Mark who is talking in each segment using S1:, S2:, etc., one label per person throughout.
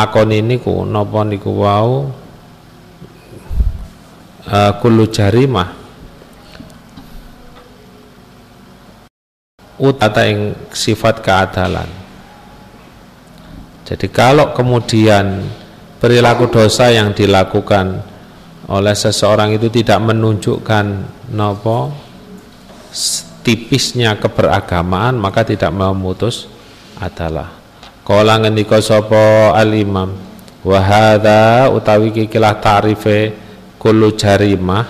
S1: lakoni niku napa niku wau? Uh, kullu jarimah. Utata yang sifat keadalan. Jadi kalau kemudian perilaku dosa yang dilakukan oleh seseorang itu tidak menunjukkan nopo tipisnya keberagamaan maka tidak memutus adalah kala ngendika sapa al imam wa hadza utawi kikilah ta'rife kullu jarimah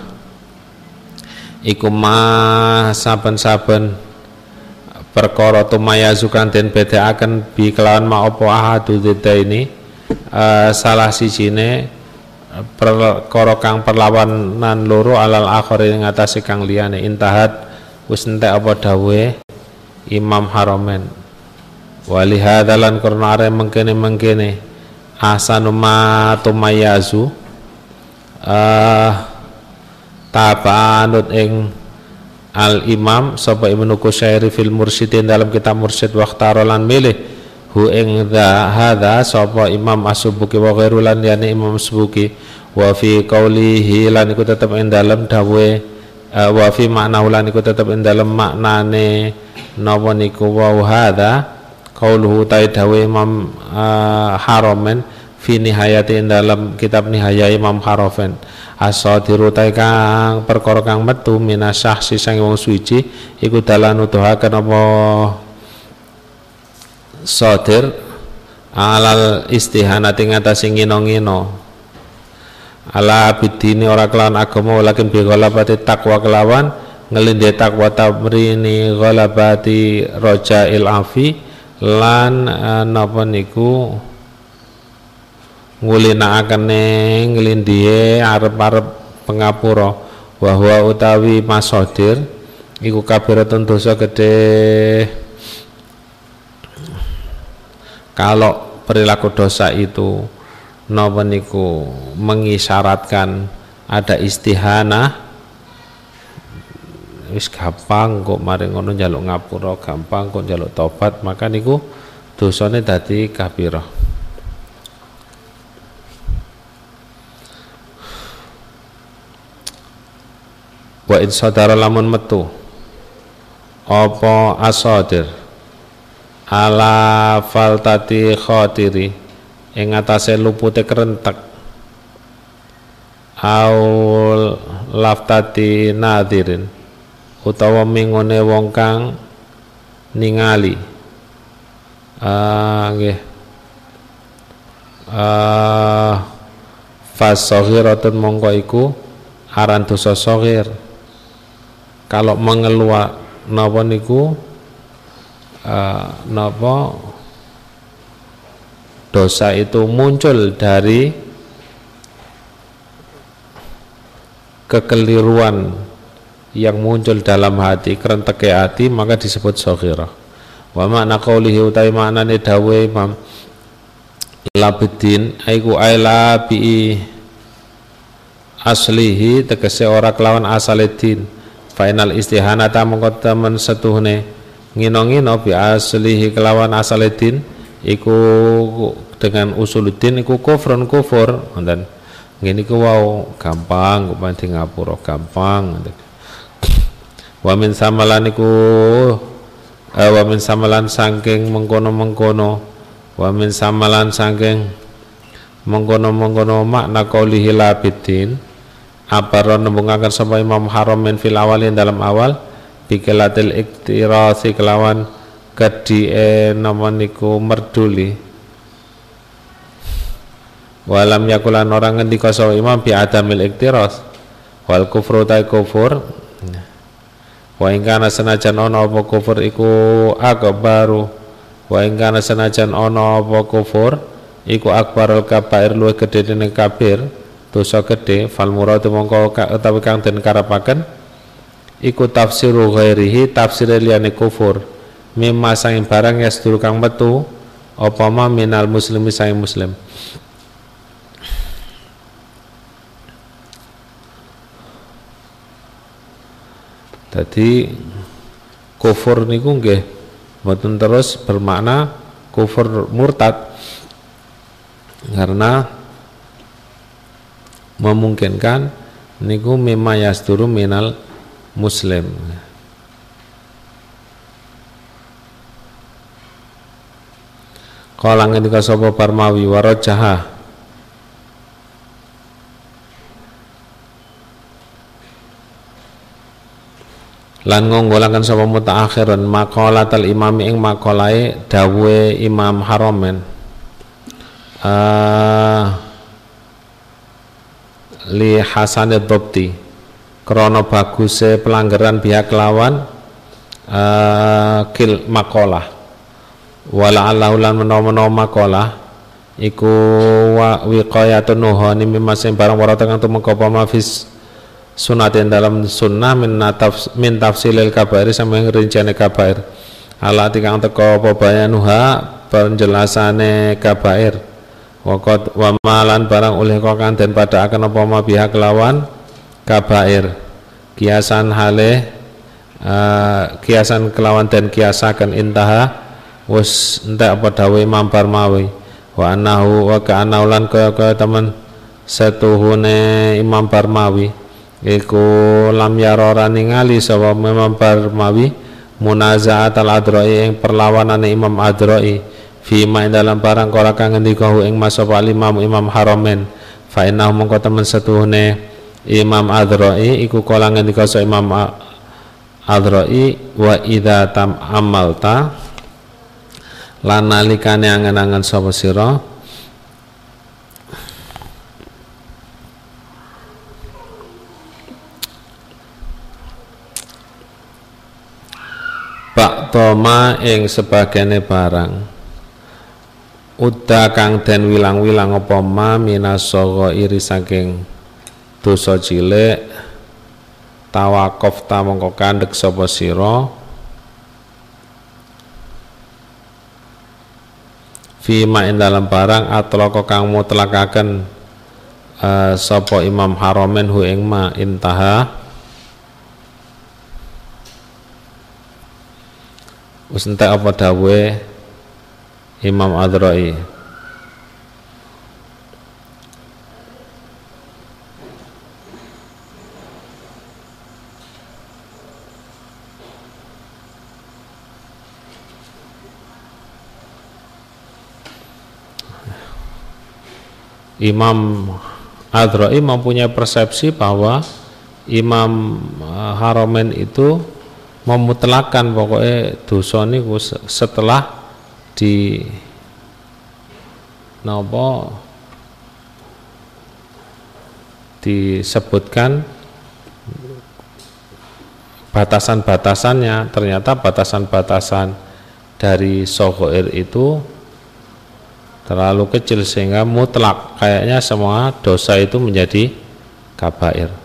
S1: iku ma saben-saben perkara tumayazukan den bedaaken bi kelawan ma apa ahadu ini uh, salah sijine perkara kang perlawanan loro alal akhir ing atase kang liyane. Intahat wis entek apa Imam Haromen wali hadalan karena are mengkene mengkene. Asanu ma tumayazu uh, tabanut ing al imam sapa Ibnu Qusyairi fil mursyidin dalam kitab mursyid waqtarolan milih. Hu ing dha hadza sapa Imam As-Subuki wa ghairu lan yani Imam Subuki wa fi qaulihi lan iku tetep ing dalem dawe uh, wa fi makna lan iku tetep ing dalem maknane napa niku wa hadza qauluhu ta dawe Imam uh, Haromen fi nihayati dalam kitab nihaya Imam Harofen. Asadiru ta kang perkara kang metu minasah sisang wong suci iku dalan nuduhaken apa? Sotir alal istihanati ngatasi ngino-ngino. Ala abidini ora kelawan agama walakin bi ghalabati takwa kelawan ngelinde takwa tamrini ghalabati il afi lan uh, napa niku? Ngulinakane nglindhihe arep-arep pengapura. Bahwa utawi masodir iku kabiratun dosa gede kalau perilaku dosa itu. Napa niku? Mengisyaratkan ada istihanah wis gampang kok mari ngono njaluk ngapura gampang kok njaluk tobat. Maka niku dosane dadi kabirah wa in sadara lamun metu apa asadir? Ala faltati khotiri ing atase lupute kerentek aul laftati nadirin utawa mingone wong kang ningali. Ah nggih. Ah fasoghiratun mongko iku aran dosa soghir kalau mengeluar napa niku uh, napa? Dosa itu muncul dari kekeliruan yang muncul dalam hati kerenteke hati maka disebut soghirah wa makna qawlihi utai maknane dawe Imam Labidin aiku aila bi aslihi tegese ora kelawan asalidin final istihanata mongko temen setuhne ngino-ngino bi aslihi kelawan asalidin iku dengan usuluddin iku kufrun kufur dan ngene iku wow gampang kok ngapura gampang wa min samalan iku eh, wa min samalan saking mengkono-mengkono. Wa min samalan saking mengkono-mengkono makna qaulihi labidin apa nembungaken sapa Imam Haram min fil awalin dalam awal bikilatil iktirasi kelawan kadi e niku merduli. Walam yakulan orang ngendika sawa imam bi adamil iktiras wal kufru ta kufur wa ing senajan ana apa kufur iku akbaru. Wa ing kana senajan ana apa kufur iku akbarul kabair luwih gedhe dene kabir dosa gedhe. Fal muradu mongko utawi kang den karapaken iku tafsiru ghairihi tafsir liyane kufur. Mimma sanging barang ya sedulur kang metu apa ma minal muslimi sanging muslim Jadi kufur niku nggih mboten terus bermakna kufur murtad. Karena memungkinkan niku mimma yasturu minal muslim. Kala ngendika sapa Parmawi warajaha lan ngonggolaken sapa mutaakhirun maqalatal imami ing maqalae dawuhe Imam Haromen. Uh, li Hasan Dobti krono baguse pelanggaran pihak lawan uh, kil makolah wala lan menawa-menawa makalah iku wa wiqayatun nuhani mimma sing barang warata kang tumeka apa mafis sunatin dalam sunnah min, min tafsilil kabair sama yang rinciane kabair. Ala tikang teko apa bayanuha penjelasane kabair. Wakot wa malan barang oleh kokan dan pada akan apa ma pihak lawan kabair. Kiasan hale uh, kiasan kelawan dan kiasakan intaha wis entek apa dawuh Imam Barmawi wa annahu wa ka'annahu lan kaya kaya temen setuhune Imam Barmawi iku lam yarora ningali sapa Imam Barmawi munazaat al adroi ing perlawanane Imam Adroi. Fima dalam barang kala kang ngendika ing masapa Imam Imam Haramen fa innahu mongko temen setuhune Imam Adroi iku kala ngendika Imam Adroi wa idza tam amalta lan nalikane angen-angen sapa sira Pak Toma ing sebagene barang. Uda kang den wilang-wilang apa ma minasaga iri saking dosa cilik tawakof ta mongko kandhek sapa sira. Fima ing dalam barang atlaka kang mutlakaken uh, sapa Imam Haromen hu ing ma intaha wis entek apa dawuhe Imam Adrai Imam Adroi mempunyai persepsi bahwa Imam eh, Haromen itu memutlakan pokoknya dosa ini setelah di nopo disebutkan batasan-batasannya. Ternyata batasan-batasan dari sogoir itu terlalu kecil sehingga mutlak. Kayaknya semua dosa itu menjadi kabair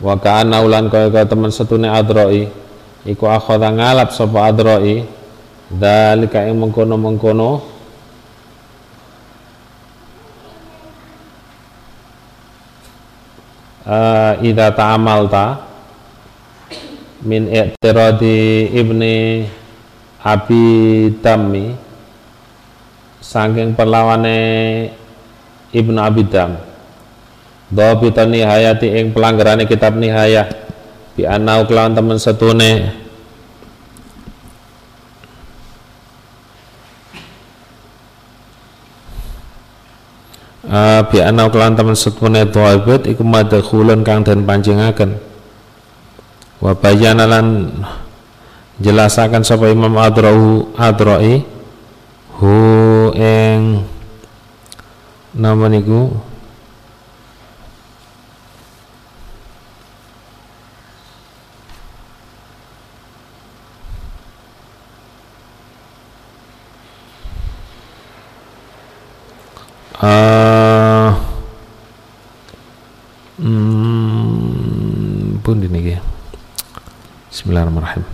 S1: wa ka'anna ulan kaya kaya teman setune adroi. Iku akhadha ngalap sapa adroi. Dalika ing mengkono-mengkono. Uh, idza ta'amalta min i'tiradi ibni Abi Dami saking perlawane Ibnu Abi Dam Dhabita nihayati ing pelanggarane kitab nihayah. Bi anau kelawan temen setune. Uh, bi anau kelawan temen setune dhaibut iku madkhulun kang den panjengaken wa bayana lan jelasakan sapa Imam Adrahu Adrai hu ing nama niku بسم الله الرحمن الرحيم.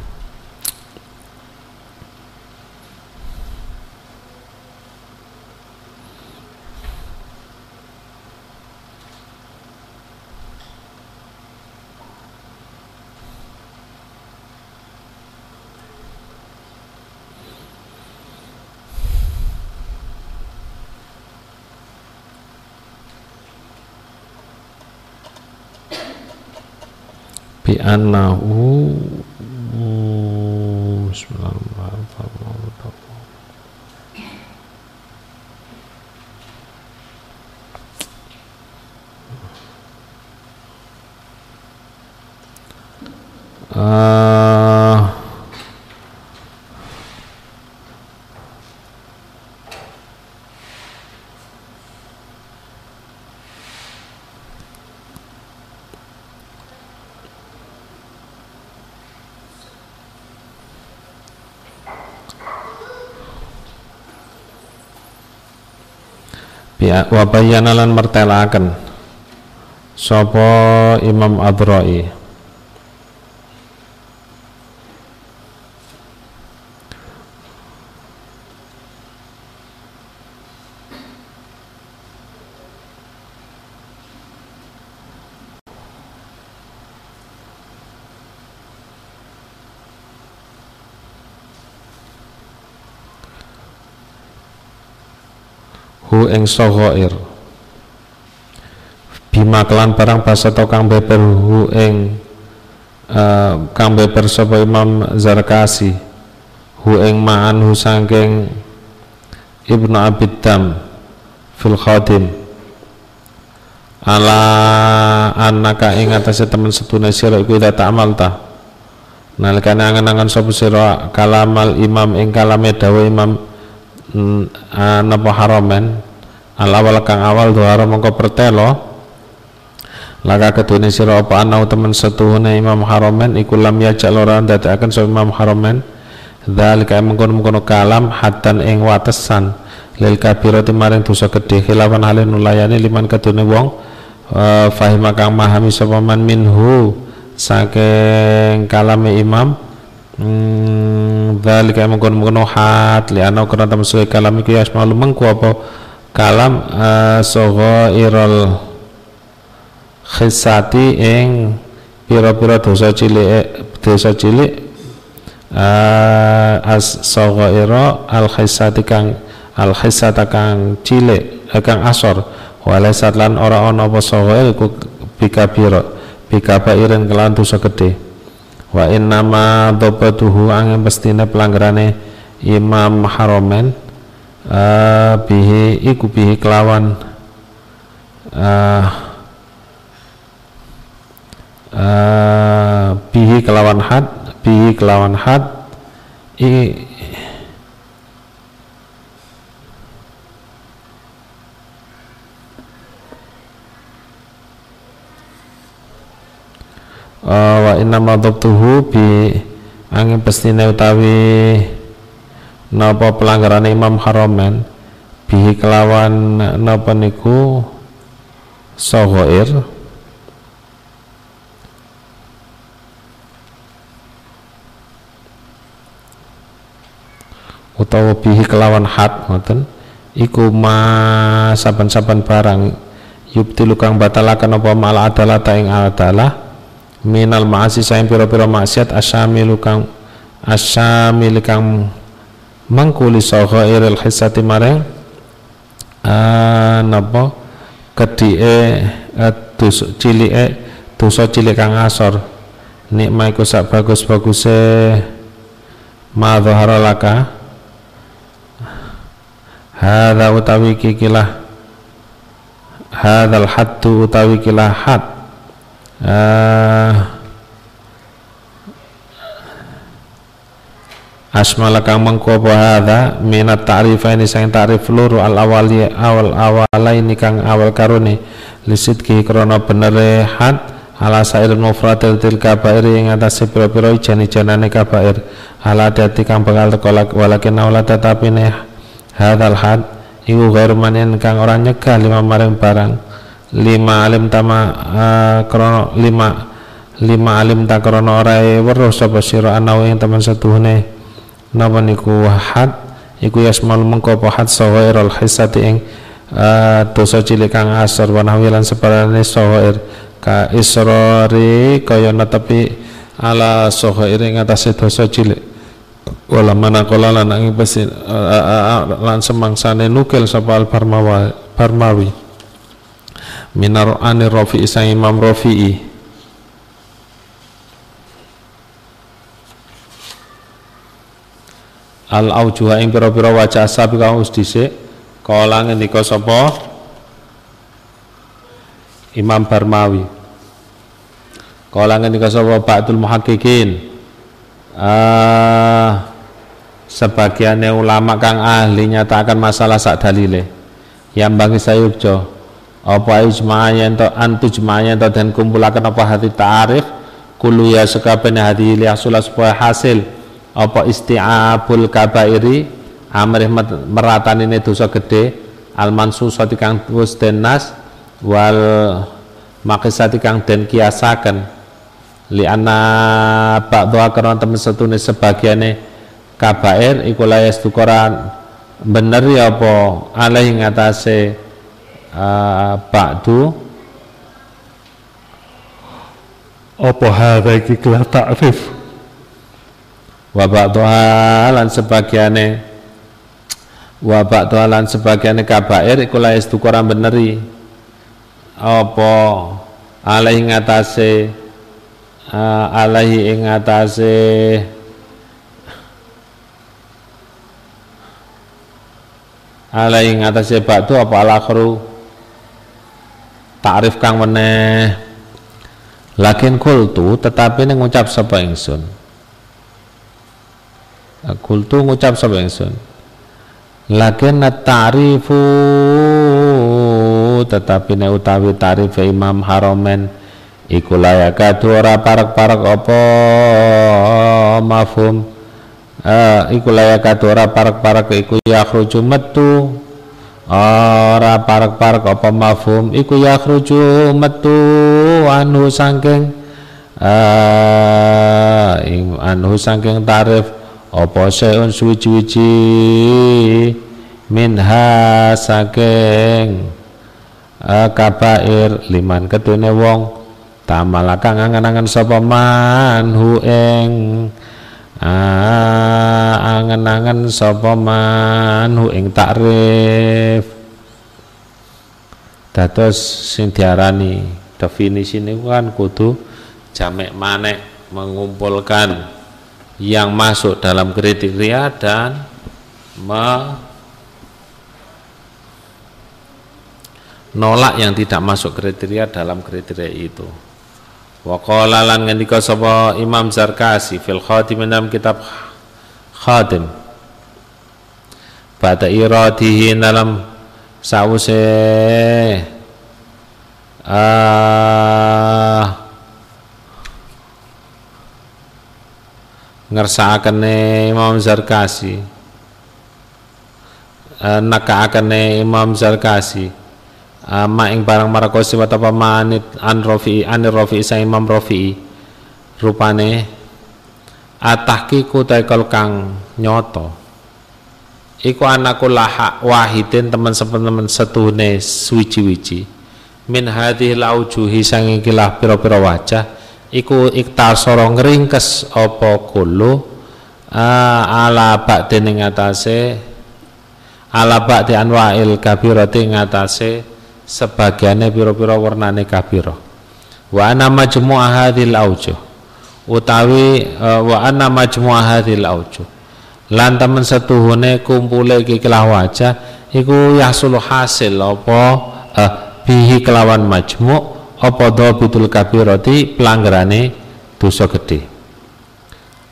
S1: بأنه wa bayyana lan mertelaken. Sapa Imam Adrai hu ing saghair bima kelan barang basata kang beber hu ing uh, kang beber sapa Imam Zarkasi hu ing ma'an hu sangking Ibnu Abiddam fil khadim. Ala anaka ing atase temen setune sira iku ida ta'mal ta? Nalikane angen-angen sapa sira kalamal imam ing kalame dawuh imam uh, napa haramen al awal kang awal dohara mongko pertelo. Laka kedune sira apa ana temen setuhune Imam Haramen iku lam yajak lora ndadekaken so Imam Haramen dzalika mengkono-mengkono kalam hatan ing watesan. Lil kabirati maring dosa gedhe khilafan halin nulayani liman kedune wong uh, fahima kang mahami sapa man minhu saking kalame Imam. Hmm, dzalika mengkono-mengkono hat li ana karena temen kalam iku yasmalu mengku apa kalam uh, irol khisati ing pira-pira dosa cilik eh, dosa cilik uh, as iro al khisati kang al khisata kang cilik eh, kang asor. Walaisat lan ora ana apa saghair iku bikabira bikabairin kelan dosa gedhe. Wa innama dhabatuhu angin pestine pelanggarane Imam Haromen uh, bihi iku bihi kelawan uh, uh, bihi kelawan had bihi kelawan had i uh, wa inna madhabtuhu bi angin pestine utawi napa pelanggaran Imam Haromen bihi kelawan napa niku? Sohoir utawa bihi kelawan hat ngoten. Iku ma saben-saben barang yubtilu kang batalaken apa mal adalah ta ing adalah minal ma'asi saing pira-pira maksiat asyamilu kang asyamil kang mangkuli iril hisati mareng uh, napa? Kedike uh, dus cilike dosa cilik kang asor nikmah iku sak bagus-baguse ma dhahara laka. Hadza utawi kikilah hadzal haddu utawi kilah had. Uh, asmala kang mengko hadza minat ta'rifaini sang ta'rif luru al awali awal awalaini kang awal karone lisidki krana benere had ala sair mufradil til kabair ing atase pira-pira ijan-ijanane kabair. Ala dati kang bakal teko walakin awla tetapi ne hadzal had iku ghair manen kang ora nyegah lima maring barang. Lima alim tama uh, krono lima lima alim tak krono ora weruh sapa sira ana ing teman setuhune napa niku had iku yasmal mengko apa had sawairul hisati ing uh, dosa cilik kang asor wa nahwilan separane sawair ka israri kaya netepi ala sawair ing atase dosa cilik. Wala mana kala lan ing pesi lan semangsane nukil sapa al barmawi. Minar anir rafi'i sang imam rafi'i al aujuha ing pira-pira wajah sabi kang wis dhisik kala ngendika sapa? Imam Barmawi. Kala ngendika sapa? Ba'dul Muhaqqiqin. Uh, sebagiannya ulama kang ahli nyatakan masalah sak dalile. Yang bagi sayubjo apa ijma'nya ento antu ijma'nya ento dan kumpulakan apa hati ta'arif kulu ya sekabene hati liyasulah supaya hasil apa isti'abul kabairi? Amrih meratan ini dosa gede al mansusati kang wis denas wal makisati kang den kiasaken. Li anna ba'dhu karena temen setune sebagiane kabair iku layas tukoran bener ya apa alai ngatasé uh, ba'du. Apa hadha iki kela ta'rif wa ba'duha lan sebagiane wa ba'duha lan sebagiane kabair iku layas tukoran beneri apa? Alai ngatasé uh, alaihi ing ngatasé alai batu apa alakhru ta'rif kang meneh. Lakin kultu tetapi ning ngucap sapa ingsun kultu ngucap sapa ingsun? Lakin ta'rifu tetapi ne utawi tarif Imam Haromen iku layakadu ora parek-parek apa mafhum? Uh, iku layak ora parak-parak iku yakhruju metu. Ora parak-parak apa mafhum? Iku yakhruju metu anu sangking uh, anu sangking tarif apa seun suwi-wiji minha saking uh, kabair. Liman ketune wong tamalakang angan-angan sapa man hu ing? Ah, angen-angen sapa manhu ing takrif? Dados sing diarani definisi ini kan kudu jamek manek mengumpulkan yang masuk dalam kriteria dan menolak yang tidak masuk kriteria dalam kriteria itu Wa qala lan ngendika sapa Imam Zarkasi fil Khatim dalam kitab Khatim. Pada iradihi dalam sause uh, ngersakane Imam Zarkasi. Uh, nakaakane Imam Zarkasi. Uh, ma ing barang marakosi wa apa manit an rofi an rofi sa imam rofi rupane atahkiku taikal kang nyoto. Iku anaku laha wahidin teman teman setune suci-wici min hadhil aujuhi sang kilah pira-pira wajah iku iktasara ngringkes apa kulo uh, ala ba'din ing atase ala ba'di anwa'il kabirati ing atase sebagiannya piro-piro warnane kabiro wa ana majmu'a hadhil aujuh utawi uh, wa ana majmu'a hadhil aujuh lan temen setuhune kumpule iki wajah iku yahsul hasil apa? Uh, bihi kelawan majmu' apa dhabitul kabirati pelanggarane dosa gede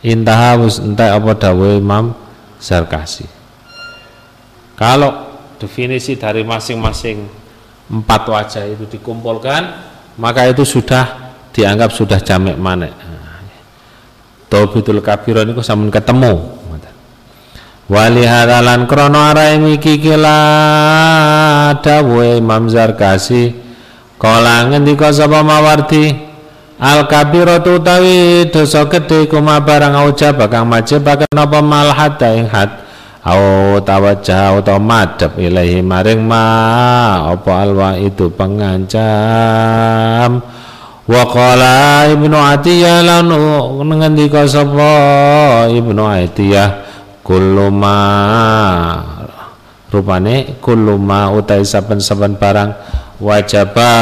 S1: intaha wis entek apa dawuh Imam Zarkasi. Kalau definisi dari masing-masing empat wajah itu dikumpulkan maka itu sudah dianggap sudah jamek manek. Taubitul kabiron itu samun ketemu. Wali hadalan krono arai miki kila dawuhe Imam Zarkasi kala ngendika sapa mawardi? Al kabiratu utawi dosa gedhe kuma barang ujab bakang majibaken apa malhat ing had au tawajjah atau madhab ilahi maring ma apa alwa itu pengancam? Wa qala ibnu atiyah lan ngendika sapa ibnu atiyah? Kullu ma rupane kullu ma utai saben-saben barang wajaba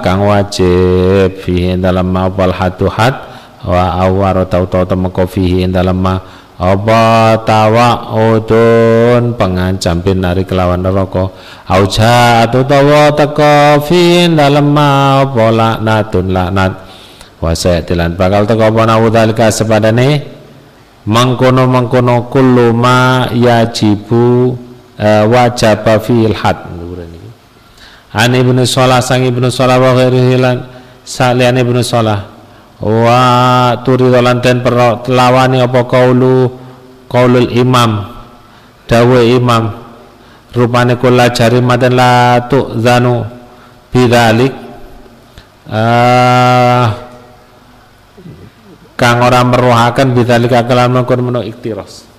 S1: kang wajib fihi dalam ma hatuhat wa awar tau tau temeko fihi dalam ma apa tawa udun pengancam binari kelawan neraka. Auja tawa teko fin dalem ma apa laknatun laknat. Wasa tilan. Bakal teko apa naudhalika sepadane? Mengkono mengkono kullu ma yajibu uh, wajaba fil had Ani ibnu Salah sang ibnu Salah wa ghairihi lan saliyane ibnu Salah wa turi lan den telawani apa kaulu kaulul imam dawe imam. Rupane kula matan la tu zanu bidzalik. Uh, kang ora meruhaken bidzalik akalan meno iktiros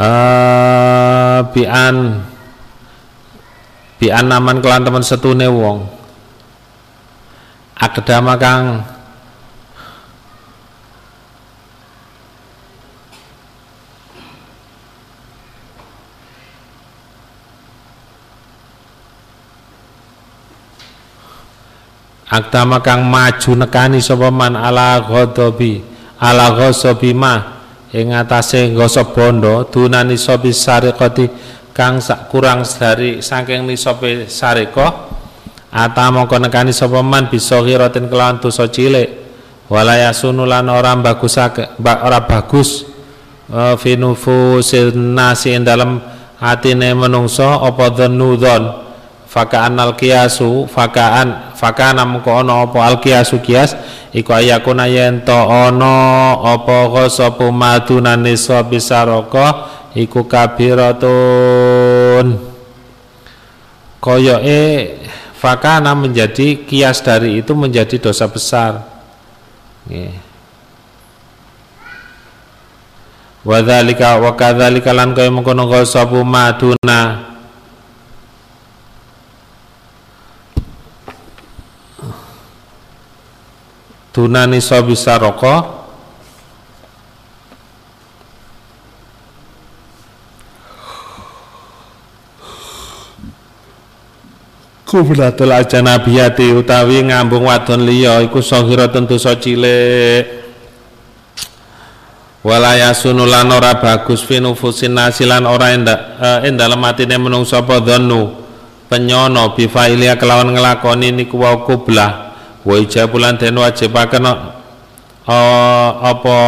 S1: uh, bian. Bian naman kelan teman setune wong. Akdama kang. Akdama kang maju nekani sapa man? Ala ghadabi ala ghasabi ma ing atase gosok bondo dunani sobi sariqati kang sak kurang dari saking nisobe sariko ata mongko nekani sapa man bisa khiratin kelawan dosa cilik. Walaya sunulan ora bagusake ora bagus uh, fi nufusin nasi dalam atine menungso apa dzannudon fakaan al kiasu fakaan fakana mengko ana apa al kiasu kias iku ayakuna yen to ana apa ghasabu madunan nisa bisaraka iku kabiratun. Koyoke fakana menjadi kias dari itu menjadi dosa besar. Nggih. Wa dzalika wa kadzalika lan kaya mengkono ghasabu maduna dunani sobi saroko Kublatul ajanabiyati utawi ngambung wadon liya iku sahira tentu so cilik. Walaya sunulan ora bagus finufusin nasilan ora endak ing dalem atine menungso apa dhanu penyono bifailia kelawan ngelakoni niku wa kublah wa ijabulan den wajibaken uh, apa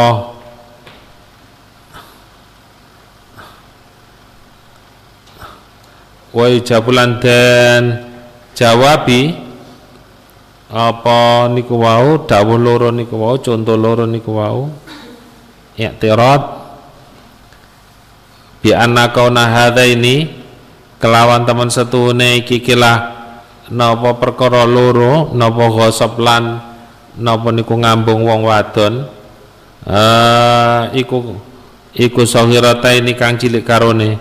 S1: wa ijabulan den jawabi? Apa niku wau? Dawuh loro niku wau contoh loro niku wau? I'tirad bi anna kauna ini kelawan teman setune iki kilah napa perkara loro napa ghasab lan napa niku ngambung wong wadon eh iku iku sahirata ini kang cilik karone.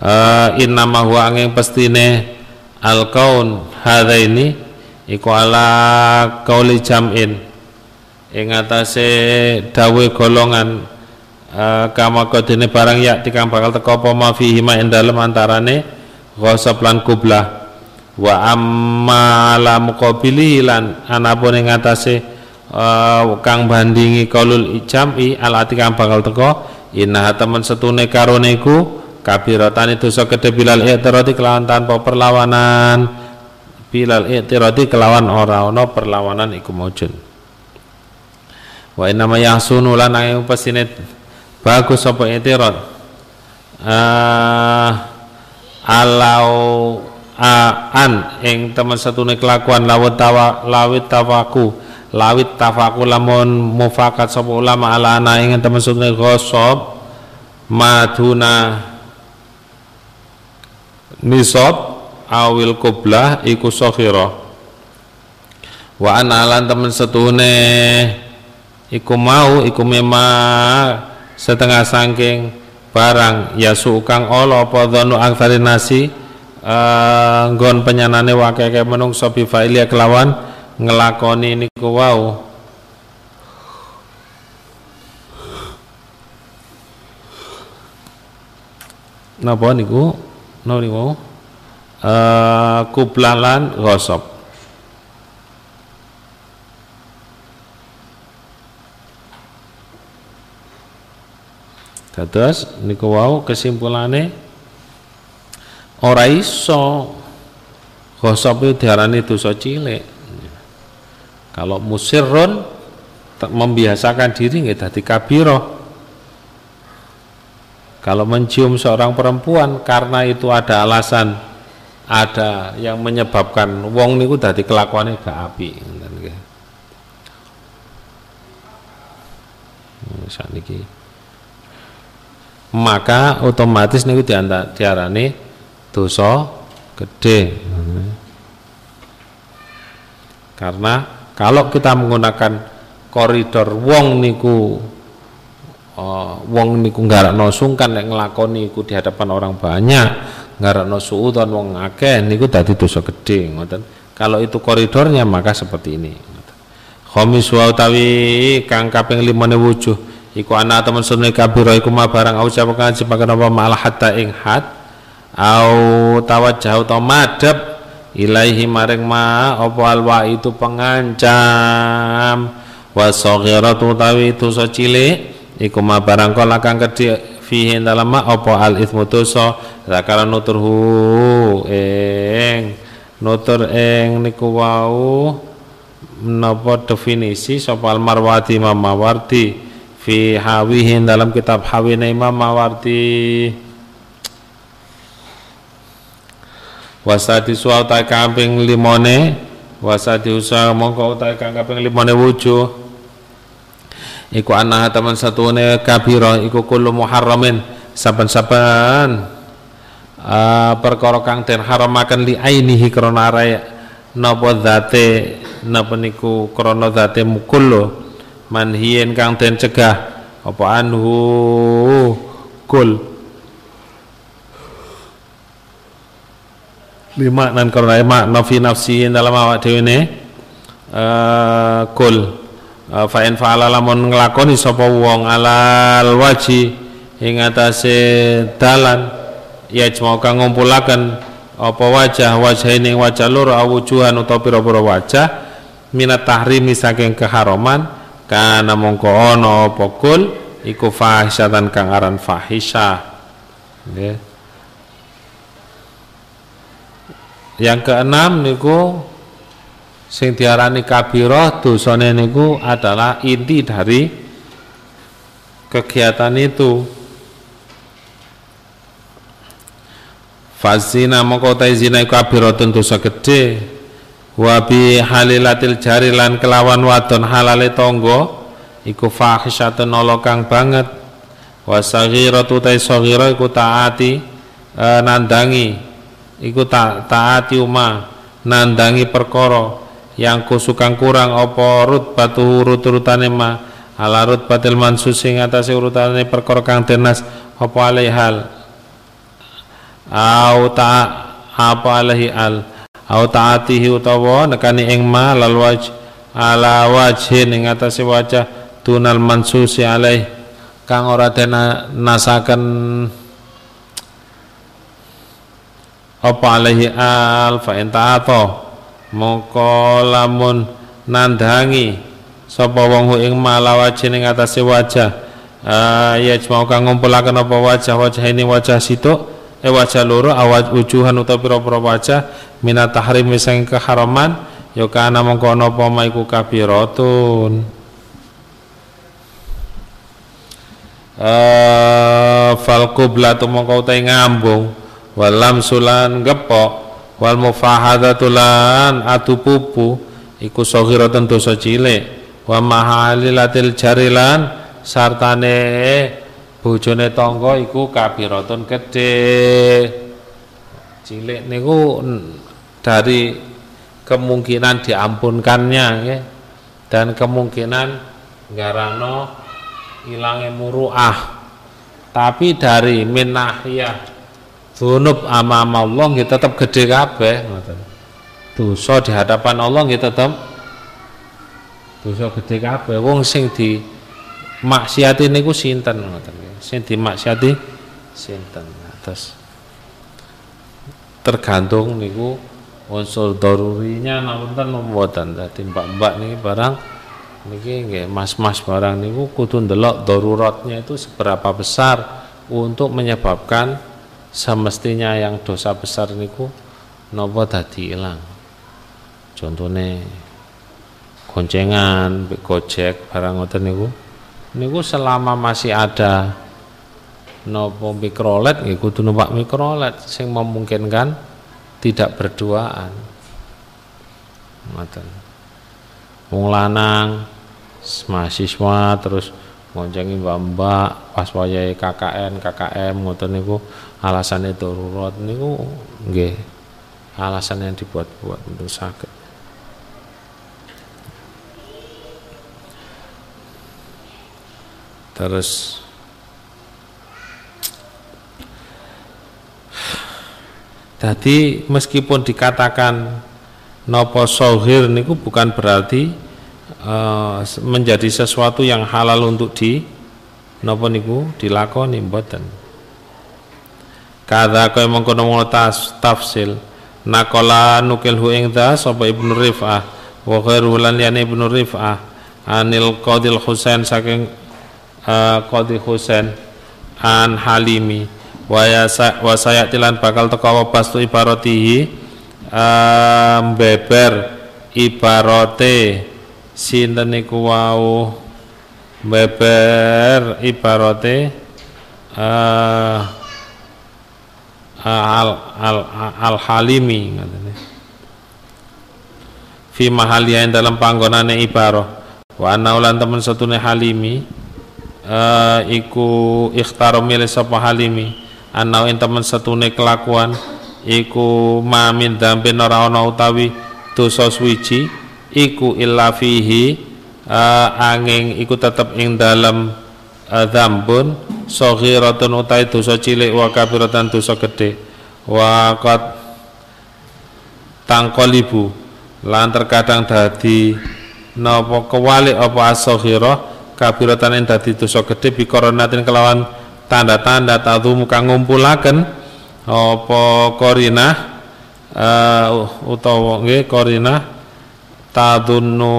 S1: Uh, inna ma huwa angin pestine al kaun hadza ini iku ala kauli jam'in. Ing atase dawe golongan uh, kama kodene barang ya tikang bakal teko apa ma fihi ma ghasab lan kublah wa amma la muqabili lan anapun ing atase uh, kang bandingi qaulul ijami al ati kang bakal teko inna temen setune karone kabiratan itu so gede bilal i'tirati kelawan tanpa perlawanan. Bilal i'tirati kelawan ora ana perlawanan iku maujud wa inna ma yahsunu lan ing pesine bagus apa i'tirat uh, alau an ing teman satune kelakuan lawit tawa lawit tawaku lawit tafaku lamun mufakat sapa ulama ala ana ing teman satune ghasab maduna nisab awil kublah iku sakhira. Wa ana lan temen setune iku mau iku memang setengah sangking barang ya sukang olo apa dhanu aktsari nasi uh, nggon penyanane wakeke menungso bi failia kelawan ngelakoni niku wau. Napa niku? Napa niku? Uh, kublalan gosop Terus niku wau kesimpulane ora iso gosop itu diarani dosa cilik. Kalau musirron membiasakan diri nggih dadi kabiro. Kalau mencium seorang perempuan karena itu ada alasan ada yang menyebabkan wong niku dadi kelakuannya gak api ngoten nggih. Saniki maka otomatis niku diarani dosa gede karena kalau kita menggunakan koridor wong niku uh, wong niku nggarakno sungkan nek nglakoni iku di hadapan orang banyak nggarakno suudon wong akeh niku dadi dosa gede ngoten. Kalau itu koridornya maka seperti ini khamis wa utawi kang kaping limane wujuh iku ana temen sunne kabira iku ma barang au sapa kang jebakan apa malah hatta ing hat au tawajjah utawa madhep ilaihi maring ma apa alwa itu pengancam wa saghiratu tawi dosa cilik iku ma barang kala kang gedhe fihi dalam ma apa al ithmu dosa zakara nuturhu ing nutur ing niku wau napa definisi sapa al marwati Mawardi fi hawihin dalam kitab hawina Imam Mawardi. Wasadi suau ta kambing limone wasadi usaha mongko utai kambing limone wujuh. Iku anah teman satune kabiro iku kullu muharramin saben-saben. Uh, perkara kang den haramaken li ainihi krana napa zate napa niku krana zate mukullu manhiyen kang den cegah apa anhu? Kul. Lima nan karena makna fi nafsi dalam awak dhewe ne. Uh, kul. Uh, fa in fa'ala lamun nglakoni sapa wong alal waji ing atase dalan ya cuma kang ngumpulaken apa wajah wajah ini wajah loro awujuhan utawa pira-pira wajah minat tahrimi saking keharaman kana mongko ana apa kul iku fahisyatan kang aran fahisyah nggih. Yang keenam niku sing diarani kabirah dosane niku adalah inti dari kegiatan itu. Fazina mongko ta zina iku kabiratun dosa gede wa bi halilatil jari lan kelawan wadon halale tonggo iku fahisyatun ala kang banget. Wa saghiratu ta saghira iku taati e, nandangi iku ta, taati uma nandangi perkara yang kusukang kurang apa batu urut-urutane ma ala batil mansus sing atase urutane perkara kang tenas apa alaihal au ta apa alaihi al au taatihi utawa nekani ing ma lal waj ala wajhin ing atase wajah tunal mansusi alaih. Kang ora den nasaken apa alaihi al fa in ta'ata mongko lamun nandangi sapa wong ing malawajin ing atase wajah. Uh, ya cuma kang ngumpulaken apa wajah wajah ini wajah situ eh wajah loro awaj wujuhan utawa pira-pira wajah minat tahrim misang keharaman ya kana mongko ana apa iku kabiratun. Uh, fal qiblatu mongko utai ngambung walam sulan gepok wal mufahadatu lan atu pupu iku saghiratun dosa cilik wa mahalilatil jarilan sartane bojone tangga iku kabiratun gedhe. Cilik niku dari kemungkinan diampunkannya ya, dan kemungkinan garano hilangnya muruah. Tapi dari minahiyah dzunub amam Allah kita tetap gede kabeh dosa di hadapan Allah kita tetap dosa gede kabeh. Wong sing di maksiati niku sinten ngoten sing dimaksiati sinten terus tergantung niku unsur darurinya napunten mboten dadi mbak-mbak niki barang niki nggih mas-mas barang niku kudu ndelok daruratnya itu seberapa besar untuk menyebabkan semestinya yang dosa besar niku napa dadi ilang. Contohnya goncengan gojek barang ngoten niku niku selama masih ada nopo mikrolet? Nggih kudu numpak mikrolet. Sing memungkinkan tidak berduaan. Ngoten. Wong lanang mahasiswa terus ngoncengi mbak-mbak pas wayahe KKN KKM ngoten niku alasan itu darurat niku nggih alasan yang dibuat-buat untuk sakit. Terus Jadi meskipun dikatakan nopo sohir niku bukan berarti uh, menjadi sesuatu yang halal untuk di nopo niku dilakoni mboten. Kada kaya mengkono tas tafsil nakola nukil hu ing sapa Ibnu Rif'ah wa ghairu lan Ibnu Rif'ah anil Qadil Husain saking uh, Qadi Husain an Halimi wa wa sayatilan bakal teko bastu ibaratihi um, beber ibarate sinten niku wau? Beber ibarate uh, al al al halimi ngatene. Fi mahaliya dalam panggonane ibarah wa anna ulan temen satune halimi uh, iku ikhtaro milih sapa halimi anau ing temen setune kelakuan iku mamin dambe ora ana utawi dosa suwiji iku illa fihi uh, angin iku tetep ing dalem uh, dzambun saghiratun utai dosa cilik wa kabiratan dosa gedhe. Wa qad tangkolibu lan terkadang dadi napa kewalik apa as-saghirah kabiratan yang dadi dosa gede bikoronatin kelawan tanda-tanda tadum kang ngumpulaken apa korina uh, utawa nggih korina tadunnu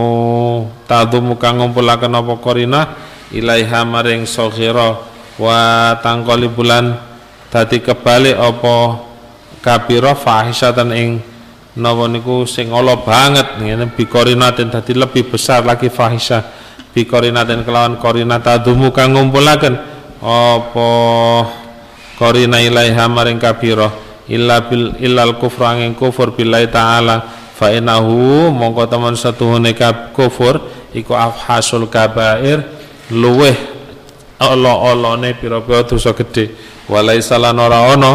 S1: tadum kang ngumpulaken apa korina ilaiha maring saghira wa tangkoli bulan dadi kebalik apa kabira fahisatan ing napa niku sing ala banget ngene bikorinatin dadi lebih besar lagi fahisah bi korinaten kelawan korina tadumu kang ngumpulaken apa? Korina ilaiha maring kabira illa bil illal kufru angin kufur billahi taala. Fa innahu mongko teman satuhune kufur iku afhasul kabair. Luweh Allah-Allahne pira-pira dosa gedhe. Walaisa lan ora ana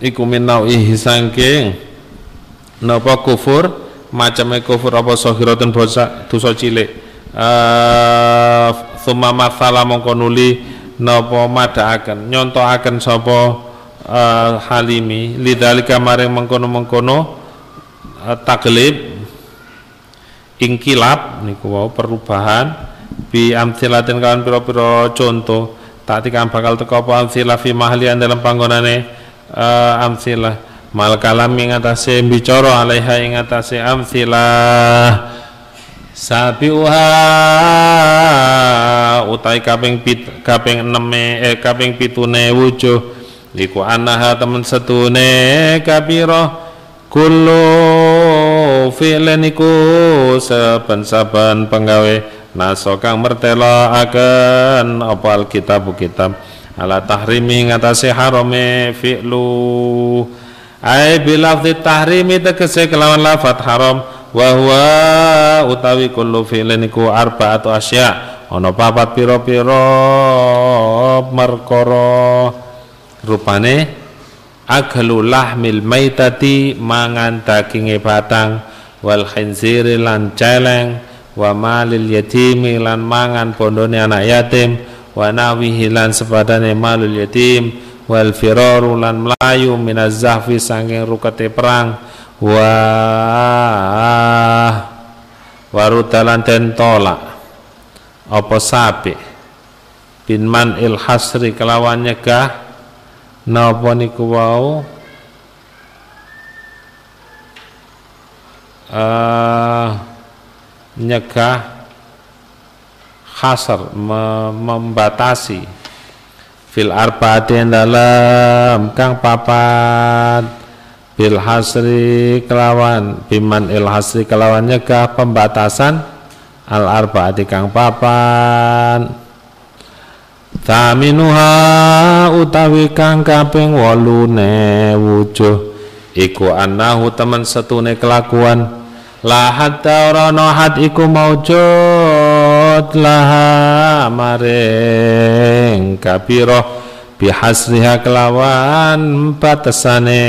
S1: iku minau ihi sangking napa kufur macame kufur apa sahiratun dosa cilik Suma masala mongko nuli napa madhaaken nyontoaken sapa uh, halimi. Lidzalika maring mengkono-mengkono uh, taglib ingkilab niku wau perubahan bi amsilatin kawan pira-pira contoh tak tikam bakal teko apa amsilah fi mahlian dalam panggonane uh, amsilah. Mal kalam ing atase bicara alaiha ing atase amsilah Sabiuha utai kaping pit kaping eneme eh kaping pitune wujuh. Iku anaha temen setune kapira kullu fi'lin iku saben-saben penggawe. Naso kang mertela akan apa alkitab kitab. Ala tahrimi ngatasi harame fi'lu. Ai bilafzi tahrimi tegese kelawan lafat haram wa huwa utawi kullu fi'lin iku arba'atu asya. Ana papat pira-pira perkara rupane aglu lahmil maitati mangan daginge batang wal khinziri lan celeng wa malil yatimi lan mangan pondone anak yatim wa nawihi lan sepadane malul yatim wal firaru lan melayu minaz zahfi sanging rukete perang wah. Warutalan ten tolak. Apa sapi? Bin man il hasri kelawan nyegah. Napa niku wau? Uh, nyegah. Khasar me membatasi. Fil arbaatin dalam. Kang papat bil hasri kelawan biman il hasri kelawan nyegah pembatasan al arbaati kang papan. Thaminuha utawi kang kaping wolune wujuh iku annahu temen setune kelakuan. Lahat ana had iku maujud laha maring kabira bihasriha kelawan batasane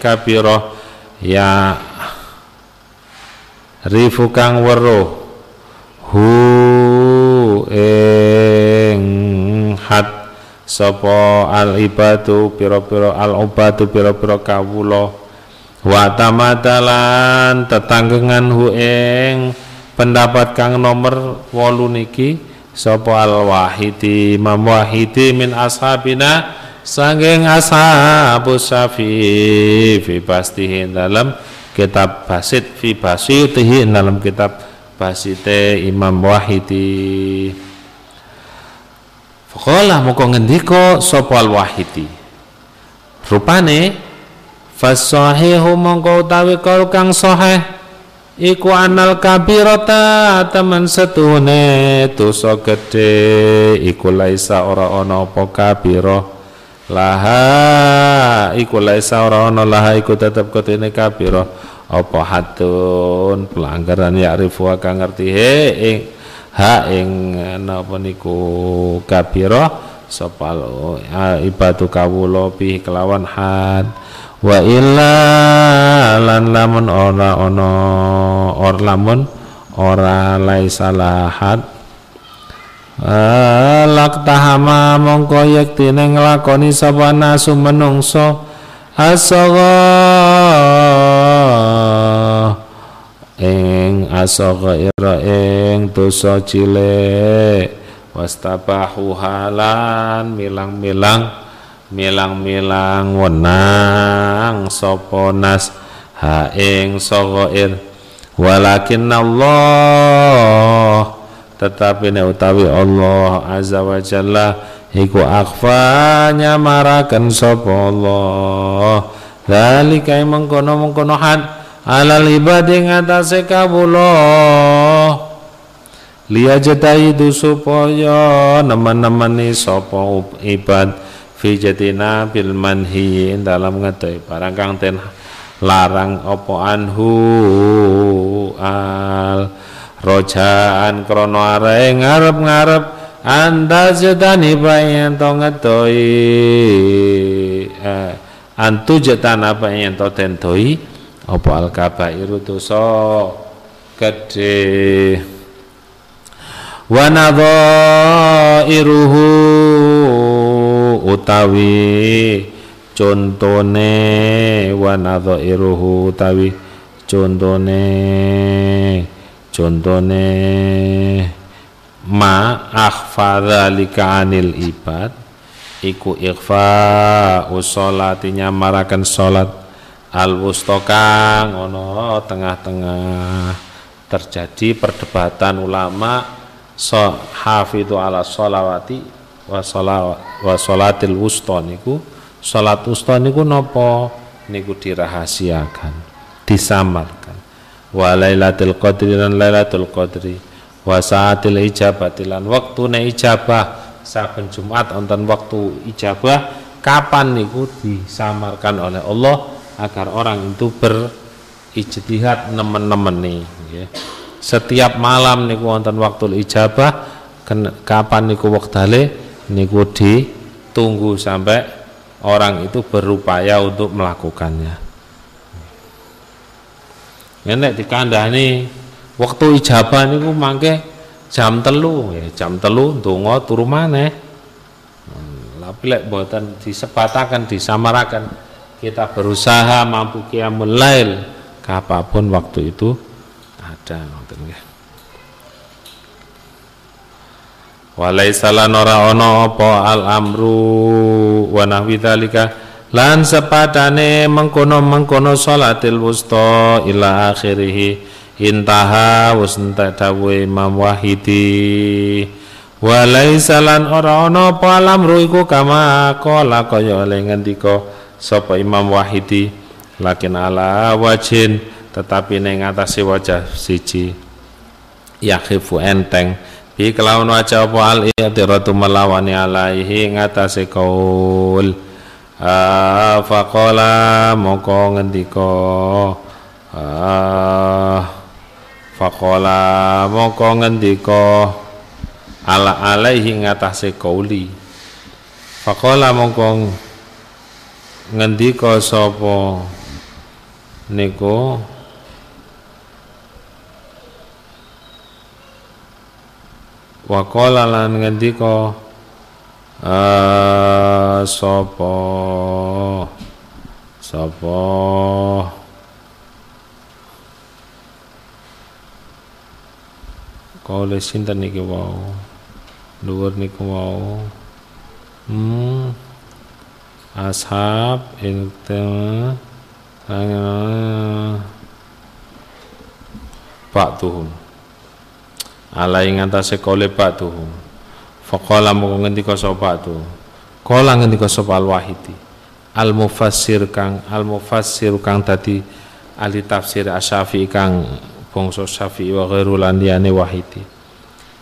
S1: kabira ya rifu kang weruh. Hu ing had. Sapa al ibadu pira-pira al ubadu pira-pira kawula. Wa tamadalan tetanggengan hu ing pendapat kang nomor 8 niki sapa al wahidi imam wahidi min ashabina sanging ashabu syafi fi pastihi dalam kitab basit fi basitihi dalam kitab basite imam wahidi Faqala muka ngendika sapa al-wahidi. Rupane fasahihu mongko utawi kang sahih iku anal kabirata temen setune dosa gedhe. Iku laisa ora ana apa kabira laha iku laisa ora ana laha iku tetep ketene kabira apa hatun pelanggaran ya rifu kang ngerti he ing ha ing napa niku kabira sapa ibadu kawula bi kelawan had wa illa lan lamun ora ana or lamun ora laisa had lak tahama mongko yektine nglakoni sapa nasu menungso. Asaga ing asaghaira ing dosa cilik. Wastabahu halan milang-milang milang-milang wenang sapa nas. Ha ing saghair walakin Allah tetapi ne utawi Allah azza wa jalla iku akhfa nyamaraken sapa Allah. Dalika mengkono-mengkono had alal ibadi ngatasé kawula. Liya itu supaya nemen-nemeni sapa ibad fi jatina bil manhi dalam ngetoi barang kang ten larang apa anhu? Al. Rojaan krono are ngarep-ngarep anda jetani bayan to ngetoi eh, antu jetan apa yang to tentoi apa al kabairu dosa? Gede. Wa nadhairuhu utawi contone wa nadhairuhu utawi contone contone ma akhfa dzalika anil ibad iku ikhfa usolatinya marakan salat al wustokang ono tengah-tengah. Terjadi perdebatan ulama so hafidhu ala solawati wa sholatil wusta niku salat wusta niku nopo niku dirahasiakan disamarkan. Wa lailatul qadri dan lailatul qadri. Wa saatil ijabati lan waktune ijabah. Saben Jumat wonten waktu ijabah kapan niku disamarkan oleh Allah agar orang itu berijtihad nemen-nemen nih ya. Setiap malam niku wonten waktu ijabah kapan niku waktale niku ditunggu sampai orang itu berupaya untuk melakukannya. Nek dikandani waktu ijabah niku mangke jam telu ya jam telu ndonga turu maneh. Hmm, tapi lek boten disebatakan disamarakan kita berusaha mampu qiyamul lail kapan pun waktu itu ada ngoten nggih Walaisa lan ora ana apa al amru wa nahwi lan sepadane mengkono-mengkono salatil wusta ila akhirih. Intaha wis entek dawuh Imam Wahidi. Walaisa lan ora ana apa iku kama kala kaya oleh ngendika sapa Imam Wahidi. Lakin ala wajin tetapi ning atase wajah siji yakhifu enteng bi kelawan wajah apa al i'tiratu melawani alaihi ngatasi kaul. Ah faqala moko ngendika. Faqala moko ngendika. Ala alaihi ngatasi kauli. Faqala moko ngendika sapa niku Waqala lan ngendika uh, sapa? Sapa? Kaule sinten niki wau? Dhuwur niku wau? Hmm. Ashab iltama Pak Tuhum ala ing antase kole batu faqala moko ngendika sapa tu kala ngendika sapa al wahidi al mufassir kang al mufassir kang dadi ahli tafsir asyafi kang bangsa syafi'i wa ghairu lan wahidi.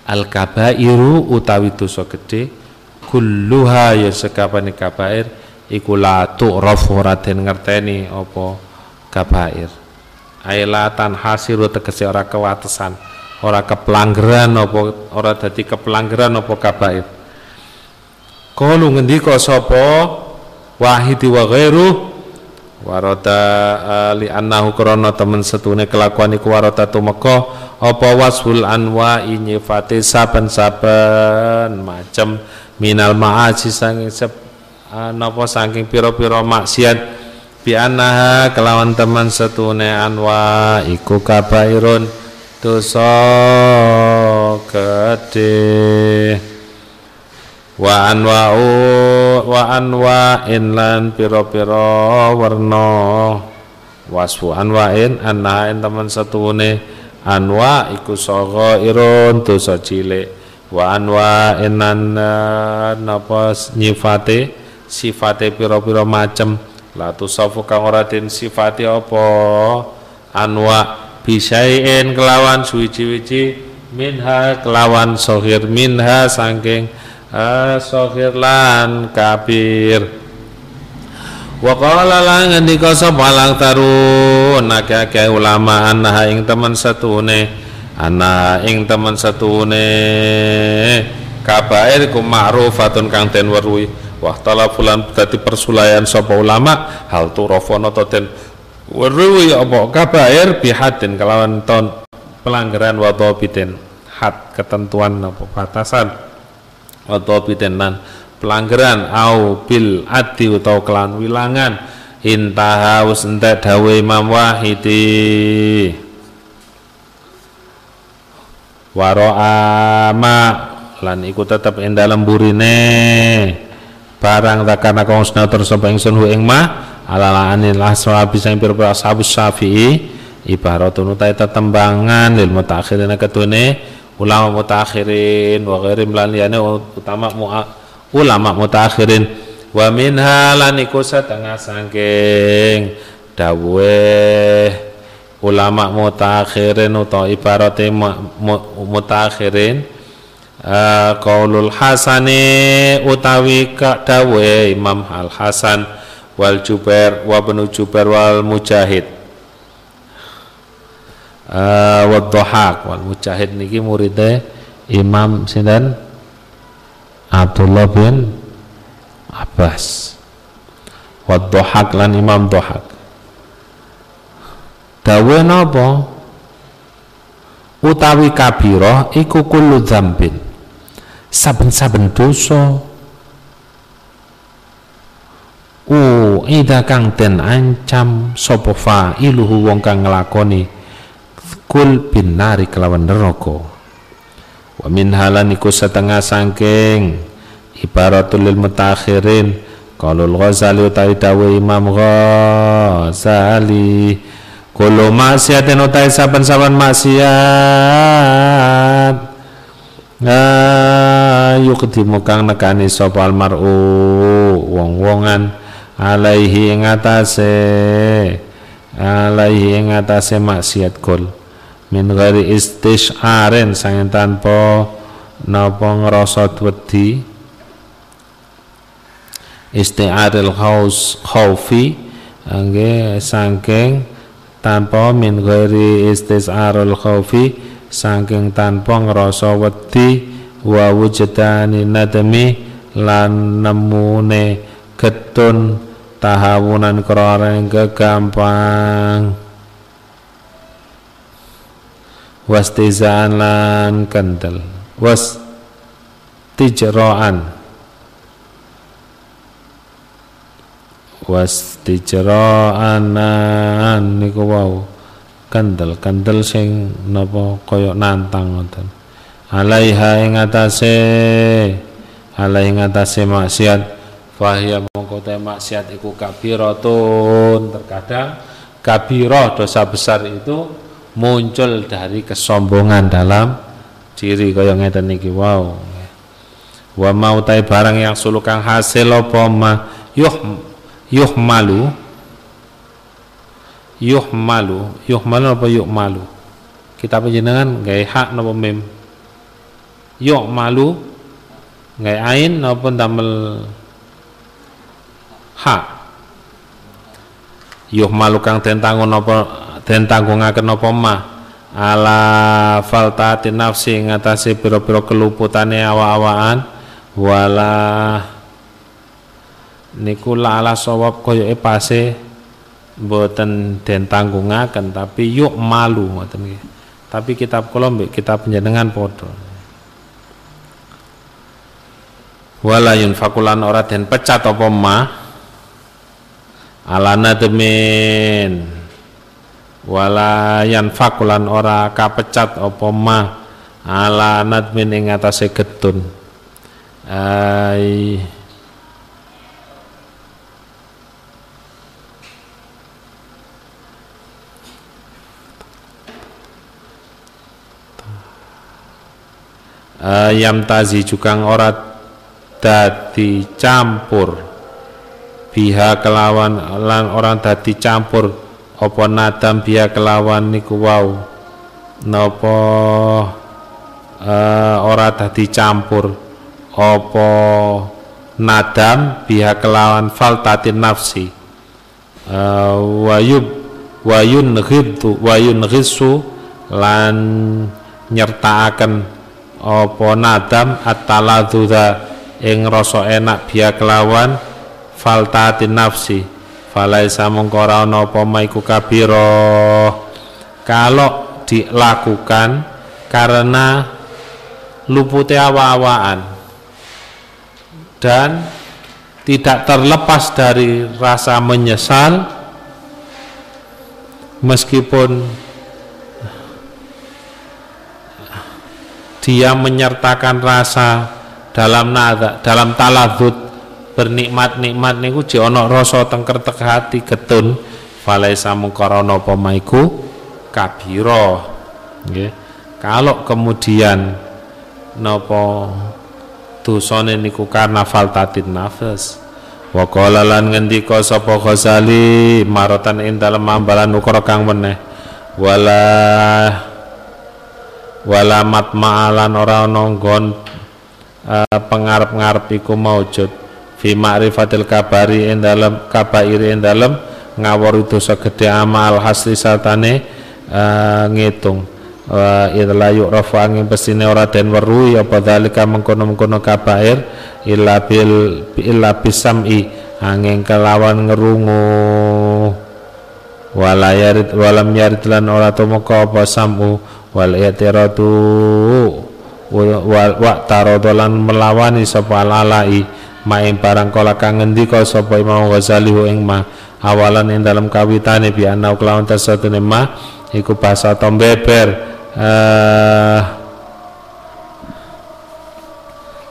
S1: Al kabairu utawi dosa gedhe kulluha ya sekabane kabair iku la tu'rafu raden ngerteni apa kabair. Ailatan hasiru tegese ora kewatesan ora kepelanggaran apa ora dadi kepelanggaran apa kabair Kalu ngendika sapa? Wahidi wa ghairu warada uh, li annahu krana temen setune kelakuan iku warada tumeka apa wasful anwa nyifati saben-saben macem minal ma'asi sanging sep uh, napa saking pira-pira maksiat. Bi annaha kelawan teman setune anwa iku kabairun dosa gede wa anwa'u wa anwa'in lan pira-pira werna. Wasfu anwa'in annain teman satune anwa iku saga irun dosa cilik. Wa anwa'in nan napa nyifate? Sifate pira-pira macem. La tusafu kang ora den sifati apa? Anwa' bisain kelawan suwiji-wiji minha kelawan sohir minha sangking uh, sohir lan kabir. Wa qala lan ngendika sapa lang tarun akeh ulama anha ing teman satune ana ing teman satune kabair ku ma'rufatun kang den weruhi wa talafulan dadi persulayan sapa ulama hal turafana to den Warwi apa? Kabair bihadin kelawan ton pelanggaran wa dhabitin had ketentuan apa? Batasan wa dhabitin lan pelanggaran au bil adi utawa kelan wilangan. Intaha wis entek dawe Imam Wahidi. Waro ama lan iku tetep ing dalem burine barang takana kang terus sapa ingsun hu ing mah ala anil ashabi sing pira-pira ashabus syafi'i. Ibaratun utai tetembangan lil mutakhirin ketune ulama mutakhirin wa ghairim lan liyane utama ulama mutakhirin wa minha lan iku setengah sangking dawuhe ulama mutakhirin utawa ibarate mutakhirin uh, qaulul hasani utawi dawuhe Imam Al Hasan wal Jubair wa benu Jubair wal Mujahid. Uh, wa Dhahak wal Mujahid niki muridnya Imam sinten? Abdullah bin Abbas. Wa Dhahak lan Imam Dhahak. Dawe napa? Utawi kabira iku kullu dzambin. Saben-saben dosa ida kang den ancam sapa fa'iluhu wong kang nglakoni kul bin nari kelawan neraka. Wa min halan iku setengah sangking ibaratul lil mutakhirin Qalul Ghazali utai dawe Imam Ghazali. Kulo maksiatin utai saban-saban maksiat. Yukdimu kang nekani sapa almar'u wong-wongan alaihi ing atase alaihi ing atase maksiat kul min ghairi istisharin sangen tanpa napa ngrasa wedi. Isti'aril khaus khaufi angge saking tanpa min ghairi istisarul khaufi saking tanpa ngrasa wedi. Wa wujdani nadmi lan nemune getun tahawunan kroreng kegampang. Wastizaan lan kendel. Was tijroan was tijroan niku wau. Kendel kendel sing napa kaya nantang ngoten. Alaiha ing atase. Alaiha ing atase maksiat fahya mongko maksiat iku kabiratun. Terkadang kabirah dosa besar itu muncul dari kesombongan dalam diri. Kaya ngeten niki wow. Wa mau tai barang yang sulukang hasil apa ma yuh malu. Yuh malu. Apa yuh malu? Kita penjenengan gaya hak napa yuh malu. Gaya ain napa damel hak yuh malu kang den tangun napa den tanggungaken mah ala faltati nafsi ngatasi piro-piro keluputane awa-awaan wala niku la ala sawab koyo pase mboten den tanggungaken tapi yuk malu ngoten tapi kitab kula mbek kitab panjenengan padha. Wala yunfakulan ora den pecat apa ma ala nadmin wala fakulan ora kapecat apa ma. Ala nadmin ing atase getun. Ai. Ayam tazi cukang ora dadi campur biha kelawan lan orang dadi campur. Apa nadam biya kelawan niku wau? Napa uh, ora dadi campur? Apa nadam biha kelawan faltatin nafsi? Uh, wayub wayun ghiddu wayun ghisu lan nyertaaken apa nadam at-taladzuza ing rasa enak biya kelawan faltatin nafsi falaisa mongko ora ana apa maiku kabira kalau dilakukan karena lupute awa-awaan dan tidak terlepas dari rasa menyesal meskipun dia menyertakan rasa dalam nada dalam taladud bernikmat-nikmat niku ji ana rasa tengker tek hati getun falaisa mungkarana apa maiku kabira. Nggih. Kalau kemudian napa dosane niku karena faltatin nafas. Wa qala lan ngendika sapa Ghazali marotan ing dalem ambalan ukara kang meneh. Wala wala matma'alan ora ana nggon uh, pengarep-ngarep iku maujud fi ma'rifatil kabari ing dalam kabair ing dalam ngawur dosa gede amal hasli satane uh, ngitung. Wa idla yu'rafu angin pesine ora den weruhi apa dalika mengkono-mengkono kabair illa bil illa bisam'i angin kelawan ngerungu. Wala yarid walam yarid lan ora tumeka apa samu wal yatiratu wa wa tarodolan melawani sapa lalai maing barang kala kang ngendika sapa Imam Ghazali ing ma awalan ing dalam kawitane bi ana kelawan tasatune ma iku basa tombeber uh,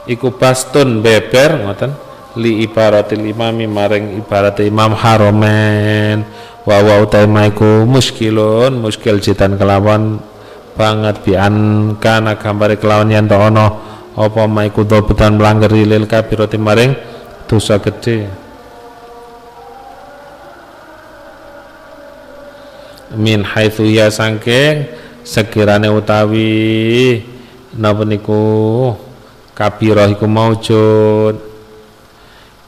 S1: iku bastun beber ngoten? Li ibaratil imami maring ibarat imam haromen. Wa wa utaiku muskilun muskil jitan kelawan banget bian kana gambare kelawan yen ana apa maiku dobetan melanggar lil kabirati maring? Dosa gede. Min haitsu ya sangking sekirane utawi napa niku? Kabirah iku maujud.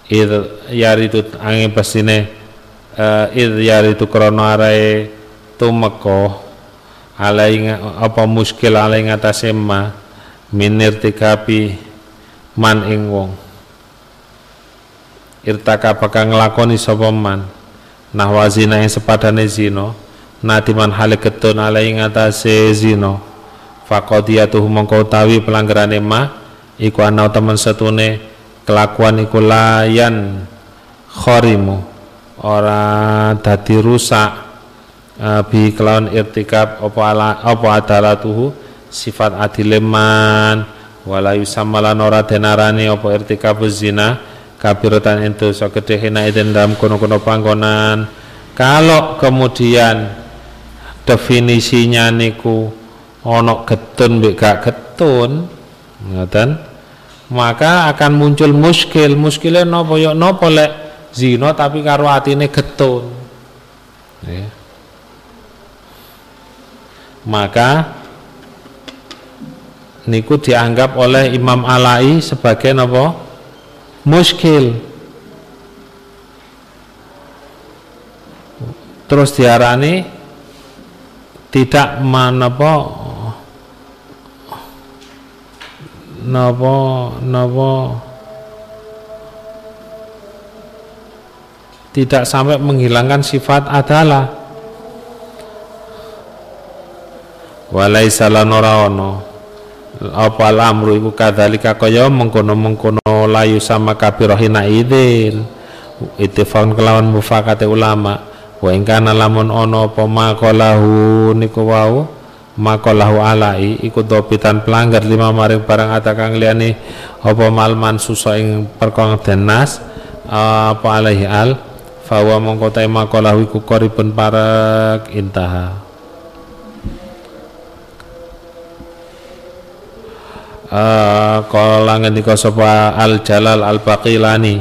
S1: Id yaritu angin pesine uh, id yaritu krana arae tumeka alai apa muskil alai ngatasé ma min irtikapi man ing wong. Irtaka bakal nglakoni sapa man. Nahwa zina yang sepadane zina nadiman hale ketun alai ngatasé zina. Faqadiyatuhu mongko utawi pelanggarane ma iku ana temen setune kelakuan iku layan khorimu ora dadi rusak uh, bi kelawan irtikab apa ala apa adalatuhu sifat adileman wala yusammalan ora denarani apa irtikab zina kabiratan itu so gede hina dalam kono-kono panggonan. Kalau kemudian definisinya niku ono getun mbek gak getun ngoten maka akan muncul muskil. Muskilnya nopo yuk nopo lek zino tapi karo atine getun. Ya. maka niku dianggap oleh Imam Alai sebagai nopo muskil. Terus diarani tidak menapa napa napa tidak sampai menghilangkan sifat adalah. Walaisa lanora ono apa amru iku kadzalika? Kaya mengkono-mengkono layu sama kabirahina idin. Ittifaqan kelawan mufakate ulama. Wa ingkana lamun ono apa maqalahu niku wau makolahu alai iku dopitan pelanggar lima maring barang ata kang liyane apa malman suso ing perkong denas apa alaihi al fawa mongko ta makolahu iku koripun parek intaha uh, kala ngendika sapa al jalal al baqilani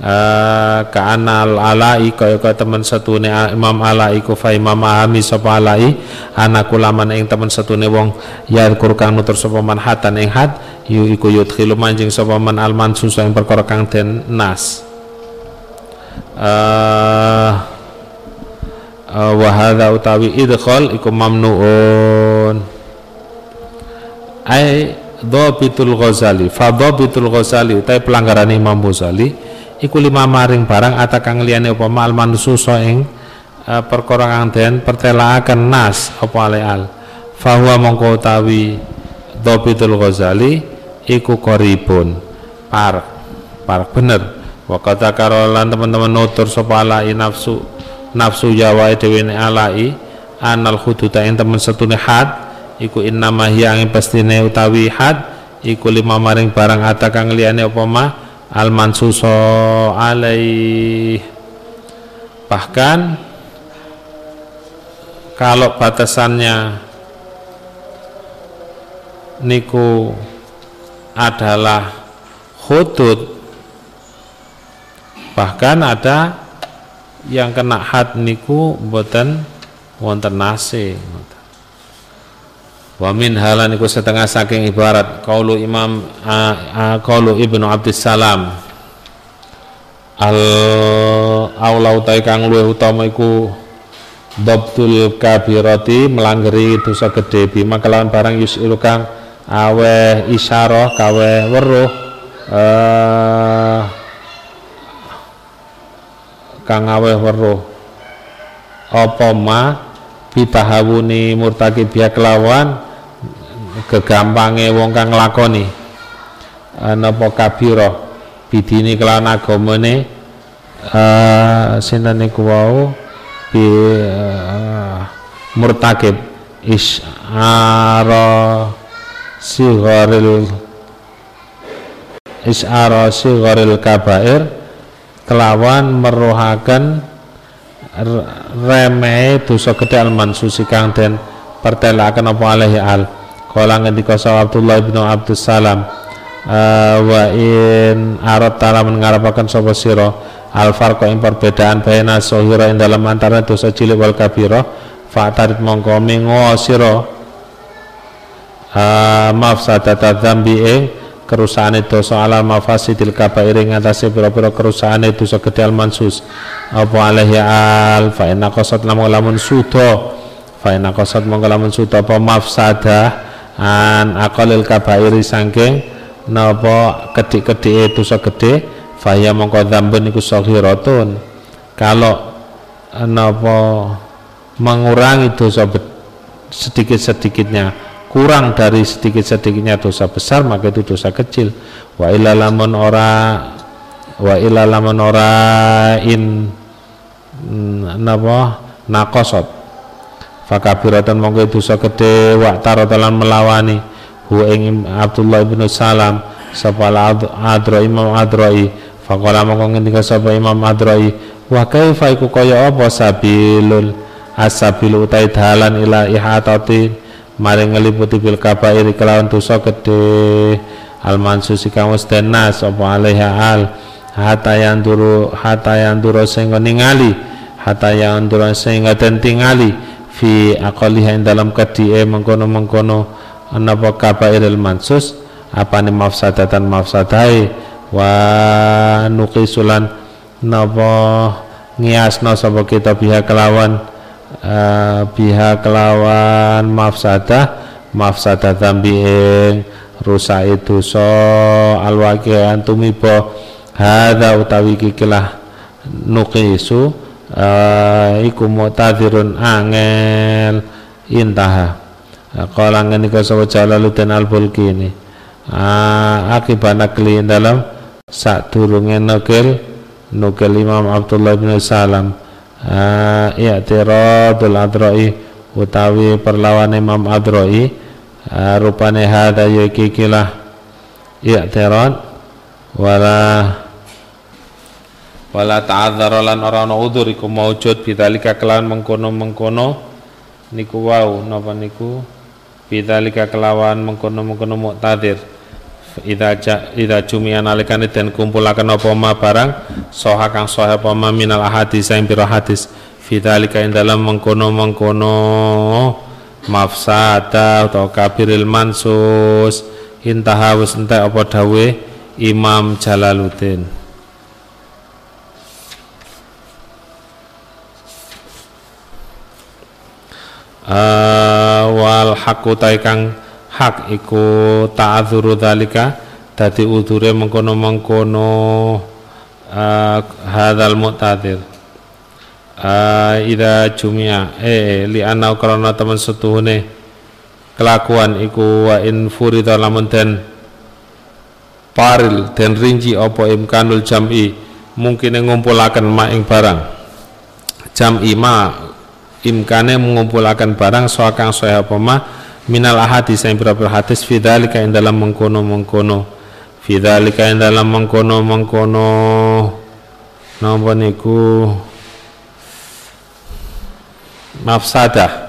S1: uh, ka anal alai kaya kaya temen satune Imam Alai ku fa Imam Ahami sapa Alai anak ulaman ing temen satune wong ya kang nutur sapa man hatan ing hat yu iku yudkhilu manjing sapa man al mansus ing perkara kang den nas. Uh, uh, wa hadza utawi idkhal iku mamnuun. Ai dhabitul ghazali. Fa dhabitul ghazali utai pelanggaran Imam Ghazali iku lima maring barang ata kang liyane apa? Mal mansuso ing uh, perkara den pertelaaken nas apa aleal fahuwa mongko utawi dhabitul ghazali iku qaribun par par bener. Wa kata karolan teman-teman nutur sapa alai nafsu nafsu jawa dhewe alai anal huduta ing temen setune had iku innama ing pastine utawi had iku lima maring barang ata kang liyane apa mah al mansuso alaih. Bahkan kalau batasannya niku adalah hudud bahkan ada yang kena had niku boten wonten nasi wa min halan iku setengah saking ibarat qaulu imam qaulu ibnu abdissalam al aulau utai kang luwih utama iku Dobtul kabirati melanggeri dosa gede bima kelawan barang yusilu kang aweh isyarah kawe weruh uh, kang aweh weruh. Apa ma bitahawuni murtaki biya kelawan kegampange wong kang nglakoni. Napa kabira? Bidini kelawan agamane uh, sinten niku wau? Bi uh, murtakib isyara sigharil isyara sigharil kabair. Kelawan meruhaken remeh dosa gedhe al mansusi kang den pertelaken apa alaihi al kala ngendika Abdullah bin Abdus Salam uh, wa in arat ta'ala mengarapakan sapa sira al farqa ing perbedaan baina sohira ing dalam antara dosa cilik wal kabira fa'tarid mongko mengo sira uh, mafsadata dzambi ing kerusaan dosa ala mafasidil kabair ing atase pira-pira kerusaan dosa gedhe al mansus. Apa alaihi al fa inna qasat lamun lamun sudo fa inna qasat mongko lamun sudo apa mafsadah an aqalil kabairi sangking napa kedik-kedike dosa gedhe faya mongko dzambun iku saghiratun kalau napa mengurangi dosa sedikit-sedikitnya kurang dari sedikit-sedikitnya dosa besar maka itu dosa kecil. Wa ilalamun ora wa ilalamun ora in napa nakosot fakabiratan mongko dosa gede wa tarotalan melawani. Hu ing Abdullah bin Salam sapa adro Imam Adroi faqala mongko ngendika sapa Imam Adroi wa kaifa iku kaya apa sabilul? Asabil utai dalan ila ihatati mari ngeliputi bil kabair kelawan dosa gede al mansusi kang wis denas apa alaiha al hata yang duru hata yang duru sehingga ningali hata yang duru sehingga den tingali fi aqaliha dalam kadie mengkono mengkono anapa kabairil mansus apa ni mafsadatan mafsadai wa nuqisulan napa ngiasna sapa kita pihak kelawan uh, biha kelawan mafsadah mafsadah tambi ing rusak itu so alwaqi'an tumiba hadza utawi kikilah nuqisu uh, iku mutadirun angel. Intaha. Qala ngenika sapa Jalaluddin Al-Bulki ini. Uh, akibana kli dalam sadurunge nukil nukil Imam Abdullah bin Salam. Uh, i'tiradul adroi utawi perlawan Imam Adroi uh, rupane hada yaki kilah i'tirad wala wala ta'adzara lan ora ana udzur iku maujud bidzalika kelawan mengkono-mengkono niku wau napa niku? Bidzalika kelawan mengkono-mengkono muqtadir. Ida ida jumian nalikane den kumpulaken apa ma barang soha kang soha apa ma minal hadis yang pira hadis fidzalika ing dalam mengkono-mengkono mafsada atau kabiril mansus. Intaha wis entek apa dawe Imam Jalaluddin uh, wal haqqu kang hak iku ta'adzuru dalika dadi udhure mengkono-mengkono uh, hadzal mu'tadir. Uh, ida jumia eh li anna karena teman setuhune kelakuan iku wa in furida lamun paril den rinci apa imkanul jam'i mungkin ngumpulaken ma ing barang. Jam'i ma imkane mengumpulkan barang soakang soya apa ma minal ahadis yang berapa hadis fidzalika yang dalam mengkono mengkono fidzalika yang dalam mengkono mengkono napa niku? Mafsadah.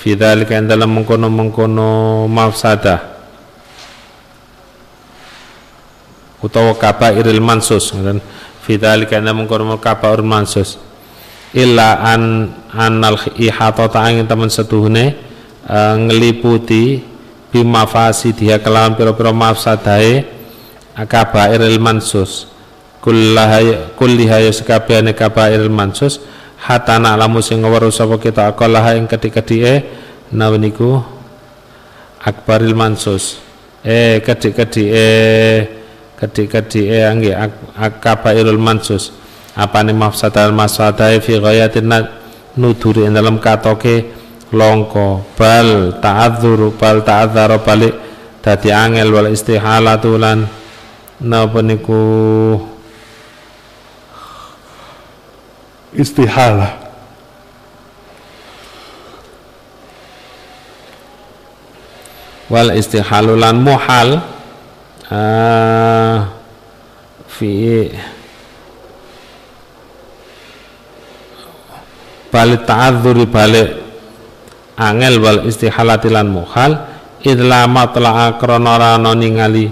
S1: Fidzalika yang dalam mengkono mengkono mafsadah. Utawa kabairil mansus dan fidzalika yang dalam mengkono kabairil mansus illa an anal ihatata angin teman setuhune uh, ngeliputi bimafasi dia kelawan pira-pira mafsadae akabairil mansus. Ya sekabehane kabairil mansus. Hatta na'lamu sing weruh sapa kita aqallaha ing kedik-kedike nawa niku akbaril mansus. Eh kedik-kedike kedik-kedike nggih akabairul mansus apane mafsadal mafsadae fi ghayatin nuduri dalam katoke longko. Bal ta'adzuru bal ta'adzara balik dadi angel wal istihalatu lan napa niku? Istihalah. Wal istihalulan muhal uh, fi balik ta'adzuri balik angel wal istihalatilan muhal idla matla'a krana ora ningali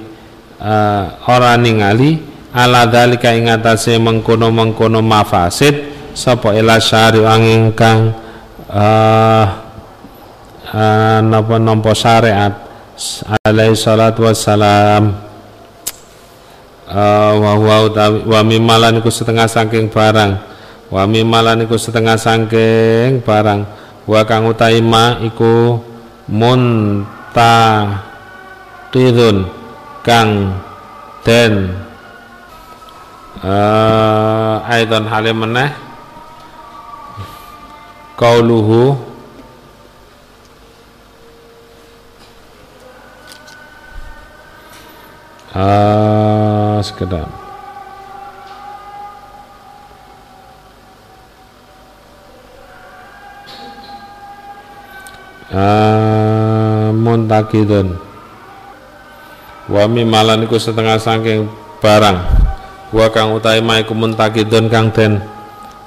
S1: uh, ora ningali ala dalika ing atase mengkono-mengkono mafasid sapa ila syari angingkang uh, uh, napa nampa syariat. Alaihi salatu wassalam. Uh, wa wa wa mimalan iku setengah saking barang wa mimalan iku setengah sangking barang. Wa kang utai ma iku munta tidun kang den uh, aidan halim meneh. Qauluhu uh, sekedar uh, muntakidun wa mimalan iku setengah saking barang. Wa kang utai ma iku muntakidun kang den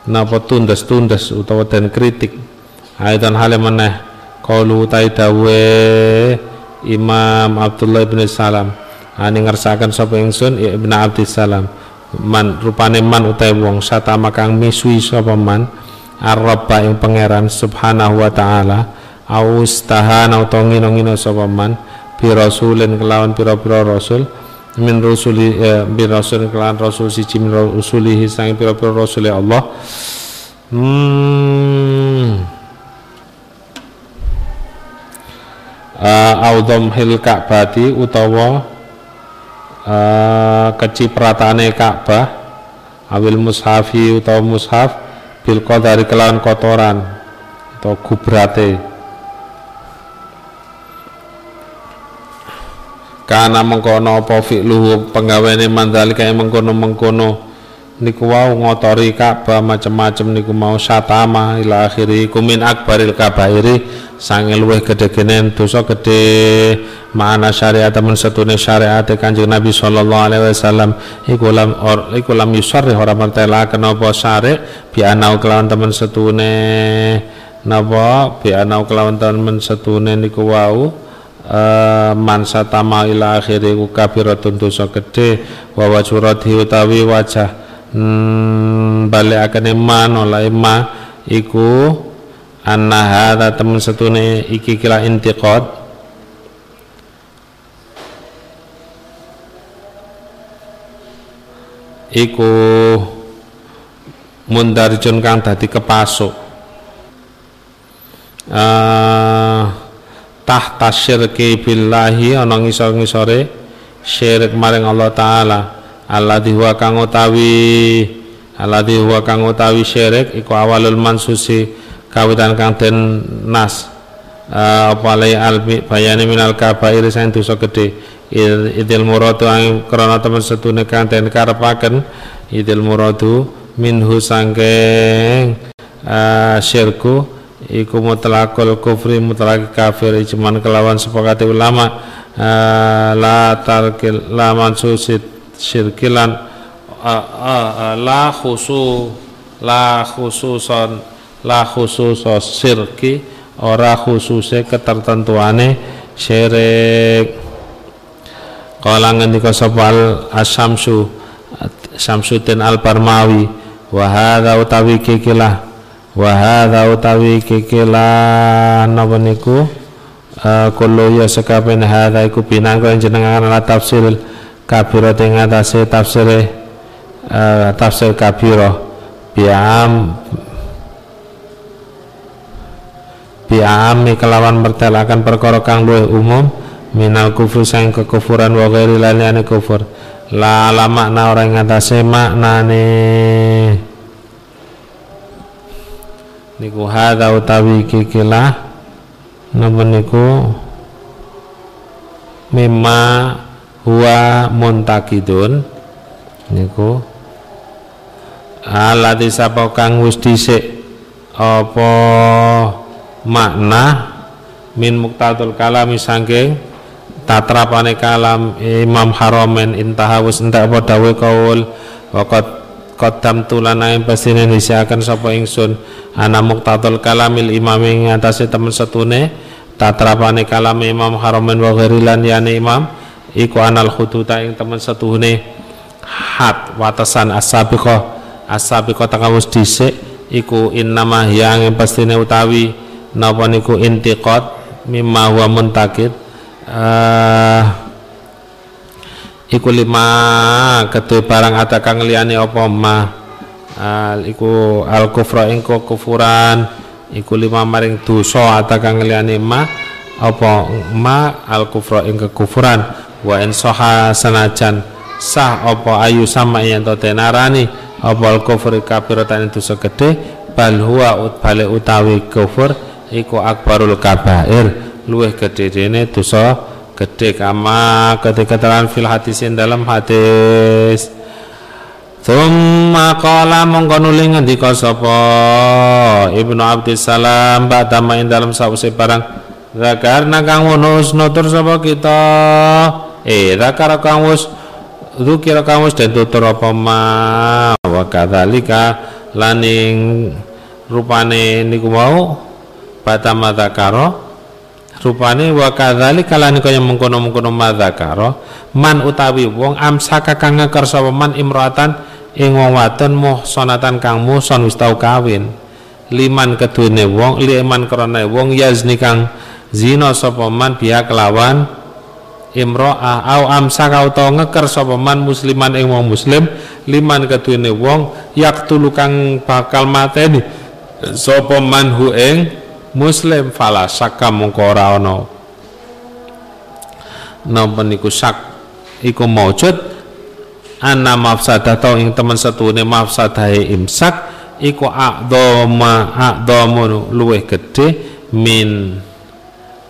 S1: napa tundes-tundes utawa den kritik. Aidan hale meneh qaulu utai dawe Imam Abdullah bin Salam. Ani ngersakan sapa ingsun? Ya Ibnu Abdissalam man rupane man utai wong satama kang misui sapa man Ar-Rabba ing pangeran subhanahu wa ta'ala aus tahan atau ngino-ngino sapa bi rasulin kelawan pira-pira rasul. Min rusuli eh, bi rasul kelawan rasul siji min rusulihi sang pira-pira rasul Allah. Hmm. Uh, audom hil ka'bati utawa uh, kecipratane Ka'bah awil mushafi utawa mushaf bil qadari kelawan kotoran atau gubrate kana mengkono apa fi'luhu penggawene mandalika mengkono-mengkono. Niku wau ngotori Ka'bah macam-macam niku mau satama ila akhiri. Kumin akbaril kabairi sange luweh gede-genen dosa gede mana syariat temen setune syariat Kanjeng Nabi sallallahu alaihi wasallam. Iku lam or iku lam yusarri ora martelaken apa syari bi anau kelawan temen setune. Napa? Bi anau kelawan temen setune niku wau uh, man satama ila akhiri ku kabiratun dosa gede wa wajurati utawi wajah hmm, balik akan man oleh ma iku anna hadha temen setune iki kila intiqad. Iku mundarjun kang dadi kepasuk. Uh, tahta syirki billahi ana ngisor-ngisore syirik maring Allah taala. Alladzi huwa kang utawi alladzi huwa kang utawi syirik iku awalul mansusi kawitan kang den nas. Uh, apa alai albi bayani minal kabair sing dosa gedhe. Idil muradu ang krana temen setune kang den karepaken idil muradu minhu sangking uh, syirku iku mutlakul kufri mutlak kafir. Ijman kelawan sepakati ulama uh, la tarkil la mansusit syirkilan. Uh, uh, la khusu la khususon la khususo sirki ora khususe ketertentuane syirik. Kala ngendika sapa al asyamsu Syamsuddin al-Barmawi wa hadza utawi kikilah wa hadza utawi kikila napa niku? Uh, kullu ya sekapen hadza iku pinangka jenengan la tafsir kabira ing atase tafsir uh, tafsir kabira biam biam kelawan mertelakan perkara kang luwih umum minal kufur sang kekufuran wa ghairi lan kufur. La la makna ora ing atase maknane niku hadza utawi kikilah napa niku? Mimma huwa muntakidun niku. Alati sapa kang wis dhisik apa makna min muktadul kalami sangking tatrapane kalam Imam Haromen intaha wis entek apa dawe kaul waqad qaddam tulana ing pastine disiaken sapa ingsun. Ana muqtatul kalamil imam ing atase temen setune tatrapane kalam Imam Haromen wa yani imam iku anal khututa ing temen setune hat watasan as-sabiqah. As-sabiqah takawus dhisik iku innama yang pastine utawi napa niku intiqad mimma huwa muntakid. Uh, iku lima kedua barang ada kang liyane apa ma uh, iku al kufra ing kufuran iku lima maring dosa ada kang liyane ma apa ma al kufra ing kekufuran. Wa in soha senajan sah apa ayu sama yang to tenarani apa al kufri kabiratan dosa gede bal huwa ut balik utawi kufur iku akbarul kabair. Luweh gede dene dosa gede kama ketika terang fil hadisin dalam hadis. Thumma qala mongko nuli ngendika sapa? Ibnu Abdissalam ba'da main dalam sause barang. Zakarna kang wunus nutur sapa kita? Eh zakar kang wus Zukira kang wus dan tutur apa ma? Wa laning rupane niku mau Batama zakaro rupane wa kadzali kalane kaya mengkono-mengkono madzakara man utawi wong amsaka kang ngeker sapa man imroatan ing wong wadon muhsanatan kang muhson wis tau kawin. Liman kedune wong liman krana wong yazni kang zina sapa man biha kelawan imro'ah au amsaka utawa ngeker sapa man musliman ing wong muslim liman kedune wong yaktulu kang bakal mateni sapa man hu ing muslim fala syakka mungko ora ana. Napa niku sak iku maujud. Anna mafsadata ing temen setune mafsadahe imsak iku aqdama aqdamu luweh gedhe min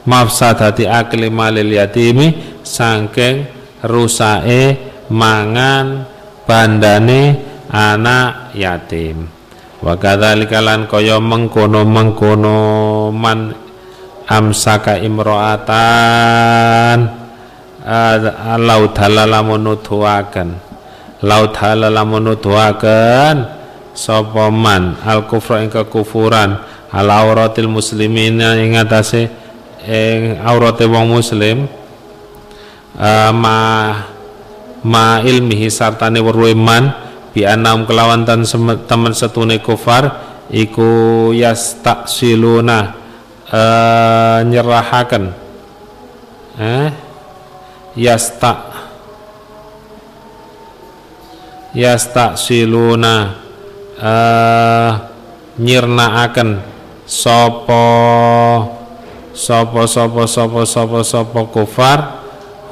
S1: mafsadati akli malil yatimi saking rusake mangan bandane anak yatim wa kadzalika lan kaya mengkono-mengkono man amsaka imro'atan laut halala menutuaken laut halala menutuaken sapa man? Al kufra ing kekufuran. Al auratil muslimina ing atase ing aurate wong muslim uh, ma ma ilmihi sartane weruhe man bi anam kelawan tan teman setune kufar iku yastaksiluna uh, nyerahaken. Eh? Yasta yastaksiluna uh, nyirnaaken. Sopo sopo sopo sopo sopo sopo kufar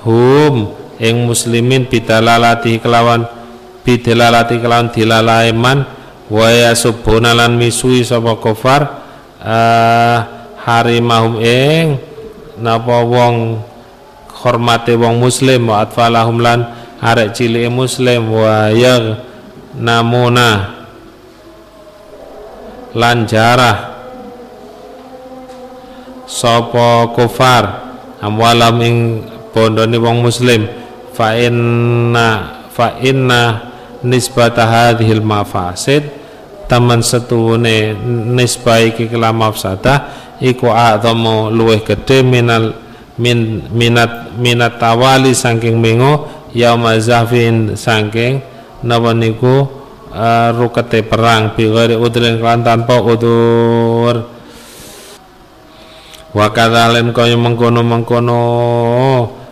S1: hum ing muslimin bidalalati kelawan bidilalati kelawan dilalai man wa yasubuna lan misui sapa kufar uh, harimahum ing napa wong hormate wong muslim wa atfalahum lan arek cilik muslim wa yag namuna lan jarah sapa kufar amwalam ing bondone wong muslim fa inna fa inna nisbata hadhil mafasid. Taman setune nisbai iki kelam mafsadah iku a'zamu luweh gede minal min minat minat tawali saking mengo yauma zafin saking napa niku uh, rukete perang bi ghairi udrin kan tanpa udur wa kadzalen kaya mengkono-mengkono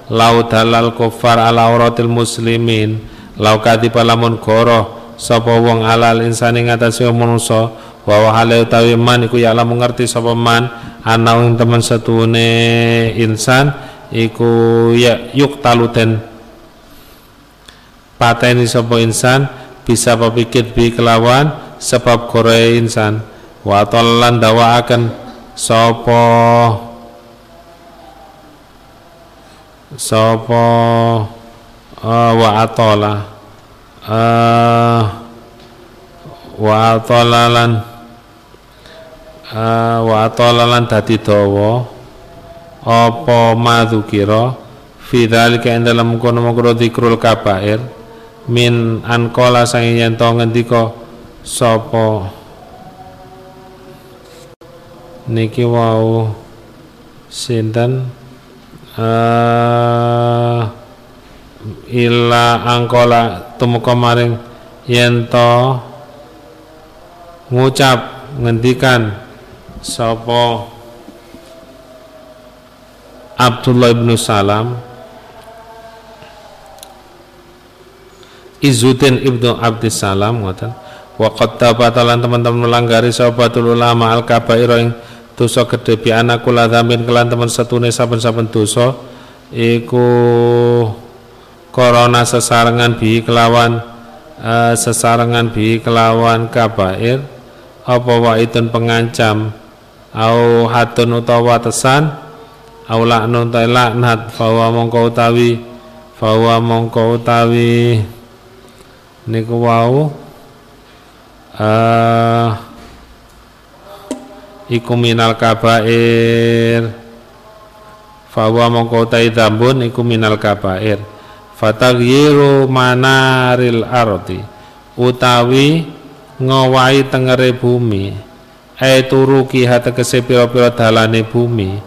S1: laut halal kufar ala auratil muslimin lau kadipa lamun goro sapa wong alal insani ngatasi manusa wa wahale utawi man iku ya lamun ngerti sapa man ana ing temen setune insan iku ya yuk taluten pateni sapa insan bisa papikir bi kelawan sebab gore insan. Wa tallan dawaaken sapa sapa uh, wa atola. Uh, wa atola lan uh, wa atola lan dadi dawa. Apa madzukira fi dzalika ing dalam kono-kono dzikrul kabair. Min ankola sang yen to ngendika sapa? Niki wau sinten? Uh, ila angkola tumeka maring yen to ngucap ngendikan sapa Abdullah bin Salam Izuddin ibnu Abdissalam ngoten. Wa qad tabatalan teman-teman melanggari sahabatul ulama al kabaira ing dosa gedhe bi anakula dzamin kelan teman setune saben-saben dosa iku korona sesarengan bi kelawan uh, sesarengan bi kelawan kabair apa waitun pengancam? Au hatun utawa tesan au laknun ta laknat fawa mongko utawi fawa mongko utawi. Niku wau uh, iku minal kabair. Fawa mongko utai dambun iku minal kabair fatagyiru manaril ardi utawi ngowahi tengere bumi. Ai turuki hategese pira-pira dalane bumi.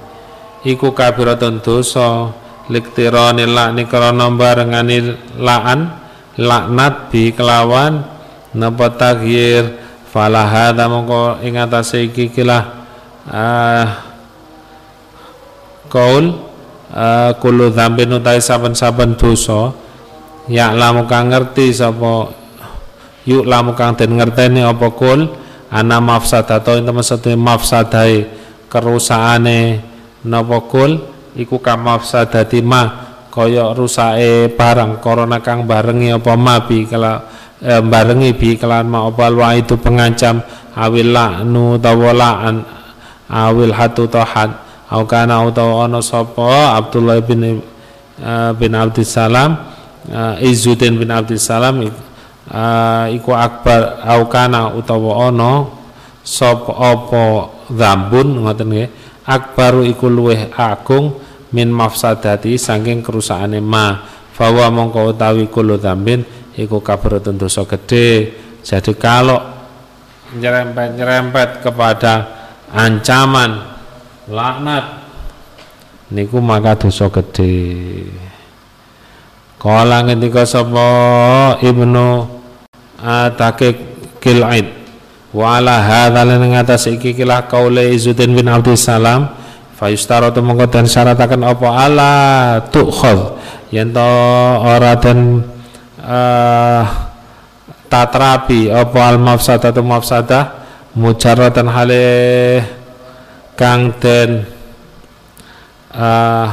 S1: Iku kabiratun dosa liktirani lakni krana barengani laan laknat bi kelawan. Napa taghir? Fala hadza mongko ing atase iki kilah uh, kaul uh, kullu dzambin utai saben-saben dosa ya lamu kang ngerti sapa yuk lamu kang den ngerteni apa kul ana mafsadato ing temen sedaya mafsadai kerusakane napa kul iku kam mafsadati ma kaya rusake barang korona kang barengi apa mabi kala eh, barengi bi kelan ma apa wa itu pengancam awil la'nu tawalaan awil hatu tohat au kana utawa ana sapa Abdullah bin uh, bin Abdissalam uh, Izzuddin bin Abdissalam uh, iku akbar aukana utawa ana sapa apa zambun ngoten nggih. Akbaru iku luweh agung min mafsadati saking kerusakane ma. Fawa mongko utawi kulo zambin iku kabaratun dosa gede jadi kalau nyerempet-nyerempet kepada ancaman laknat. Niku maka dosa gede Kala ngendika sapa Ibnu Atakik Kil'id wa ala hadza lan ngatas iki kilah kaule Izuddin bin Abdus Salam fayustaratu mongko den syarataken apa? Ala tukhad yen to ora den uh, tatrapi apa al mafsadatu mafsadah mujarratan hale kang den uh,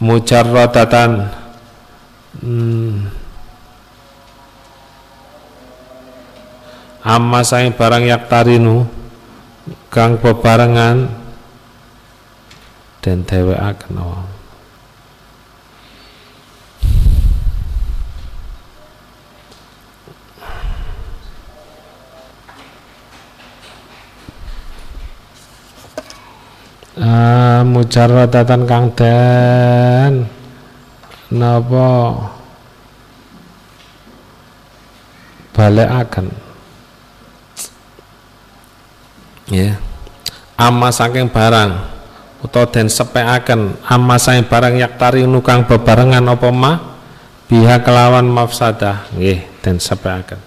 S1: mujarradatan hmm, amma saing barang yak tarinu kang bebarengan dan dhewekaken Allah uh, mujarradatan kang den napa? Balekaken. Ya. Amma saking barang utawa den sepekaken amma saking barang yaktari nukang bebarengan apa ma? Biha kelawan mafsadah. Nggih den sepekaken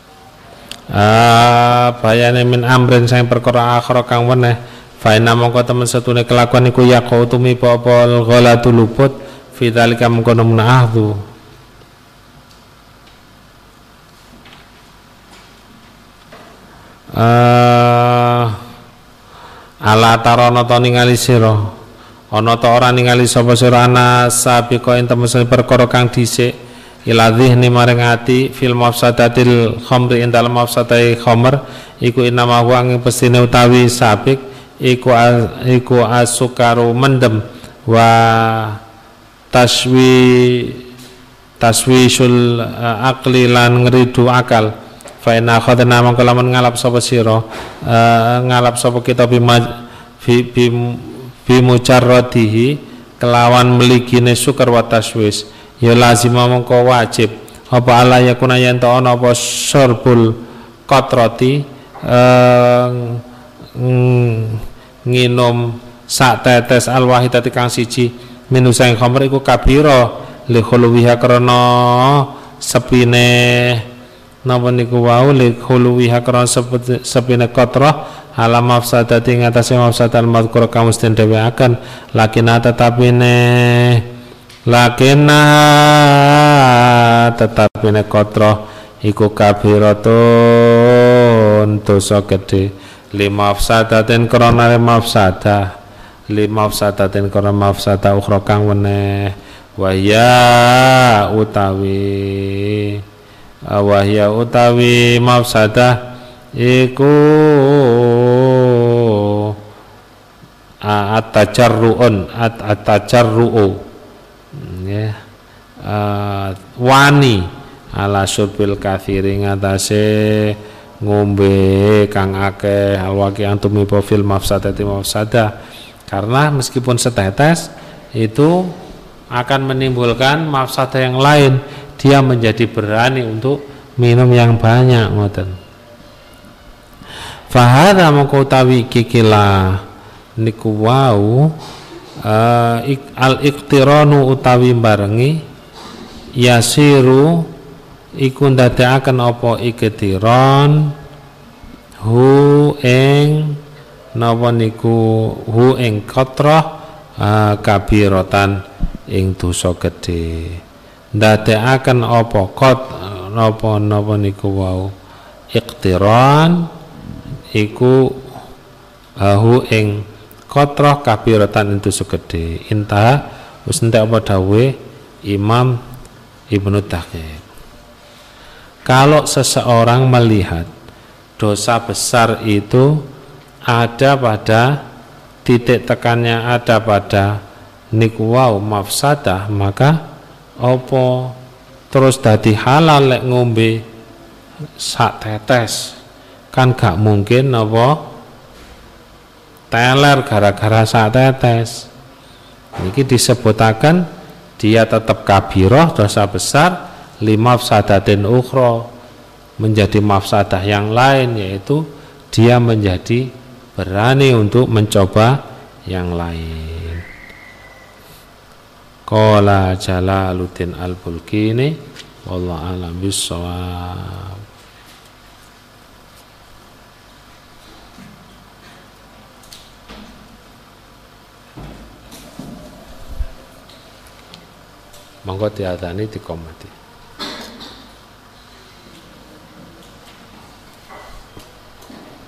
S1: ah bayane min amrin saking perkara akhir kang weneh fa inna mongko temen setune kelakuan iku yaqau tumi apa ghalatu luput Fidalika mengkono menahdu uh, ala tarono to ningali sira? Ana ta ora ningali sapa sira? Ana sabiqa ing temesi perkara kang dhisik ila dhihni maring ati fil mafsadatil khamri ing mafsadai khamr iku inama wa ing utawi sabik iku iku asukaru mendem. Wa taswi taswisul uh, akli lan ngridu akal. Fa inna khadna mangko lamun ngalap sapa sira uh, ngalap sapa kita bi bi, bi, mujarradihi kelawan meligine sukar wa taswis. Ya lazim mongko wajib. Apa ala yakuna yen ana apa syurbul qatrati eh, nginum sak tetes al wahidati kang siji. Minu sang khamr iku kabira. Li khuluwiha krana sepine napa niku wau? Li khuluwiha krana sepine qatrah ala mafsadati ing atase mafsadal madhkur kamu den dheweaken lakina tetapi ne lakina tetapi ne kotroh. Iku kabiratun dosa gede lima mafsadatin krana mafsadah lima mafsadatin krana mafsadah ukhra kang weneh. Wahya utawi wahya utawi mafsadah iku at-tajarruun at-tajarru'u. Ya wani ala surbil kathiri ngatasé ngombe kang akeh alwaki antumi fil mafsadati mafsada. Karena meskipun setetes itu akan menimbulkan mafsada yang lain. Dia menjadi berani untuk minum yang banyak ngoten. Fahada mongko kikila. Niku wau al iktiranu utawi barengi yasiru iku ndadekaken apa iktiron hu ing napa niku hu ing katrah uh, kabiratan ing dosa gedhe. Ndadekaken apa kot napa napa niku wau? Iktiran iku ahu ing kotroh kabiratan itu segede inta wis entek apa Imam Ibnu Daqiq kalau seseorang melihat dosa besar itu ada pada titik tekannya ada pada niku wow mafsadah maka opo terus dadi halal lek ngombe sak tetes? Kan gak mungkin apa teler gara-gara saat tetes. Ini disebutakan dia tetap kabiroh dosa besar lima sadatin ukhro menjadi mafsadah yang lain yaitu dia menjadi berani untuk mencoba yang lain. Qala Jalaluddin Al-Bulkini wallahu alam bisawab monggo diadani dikomati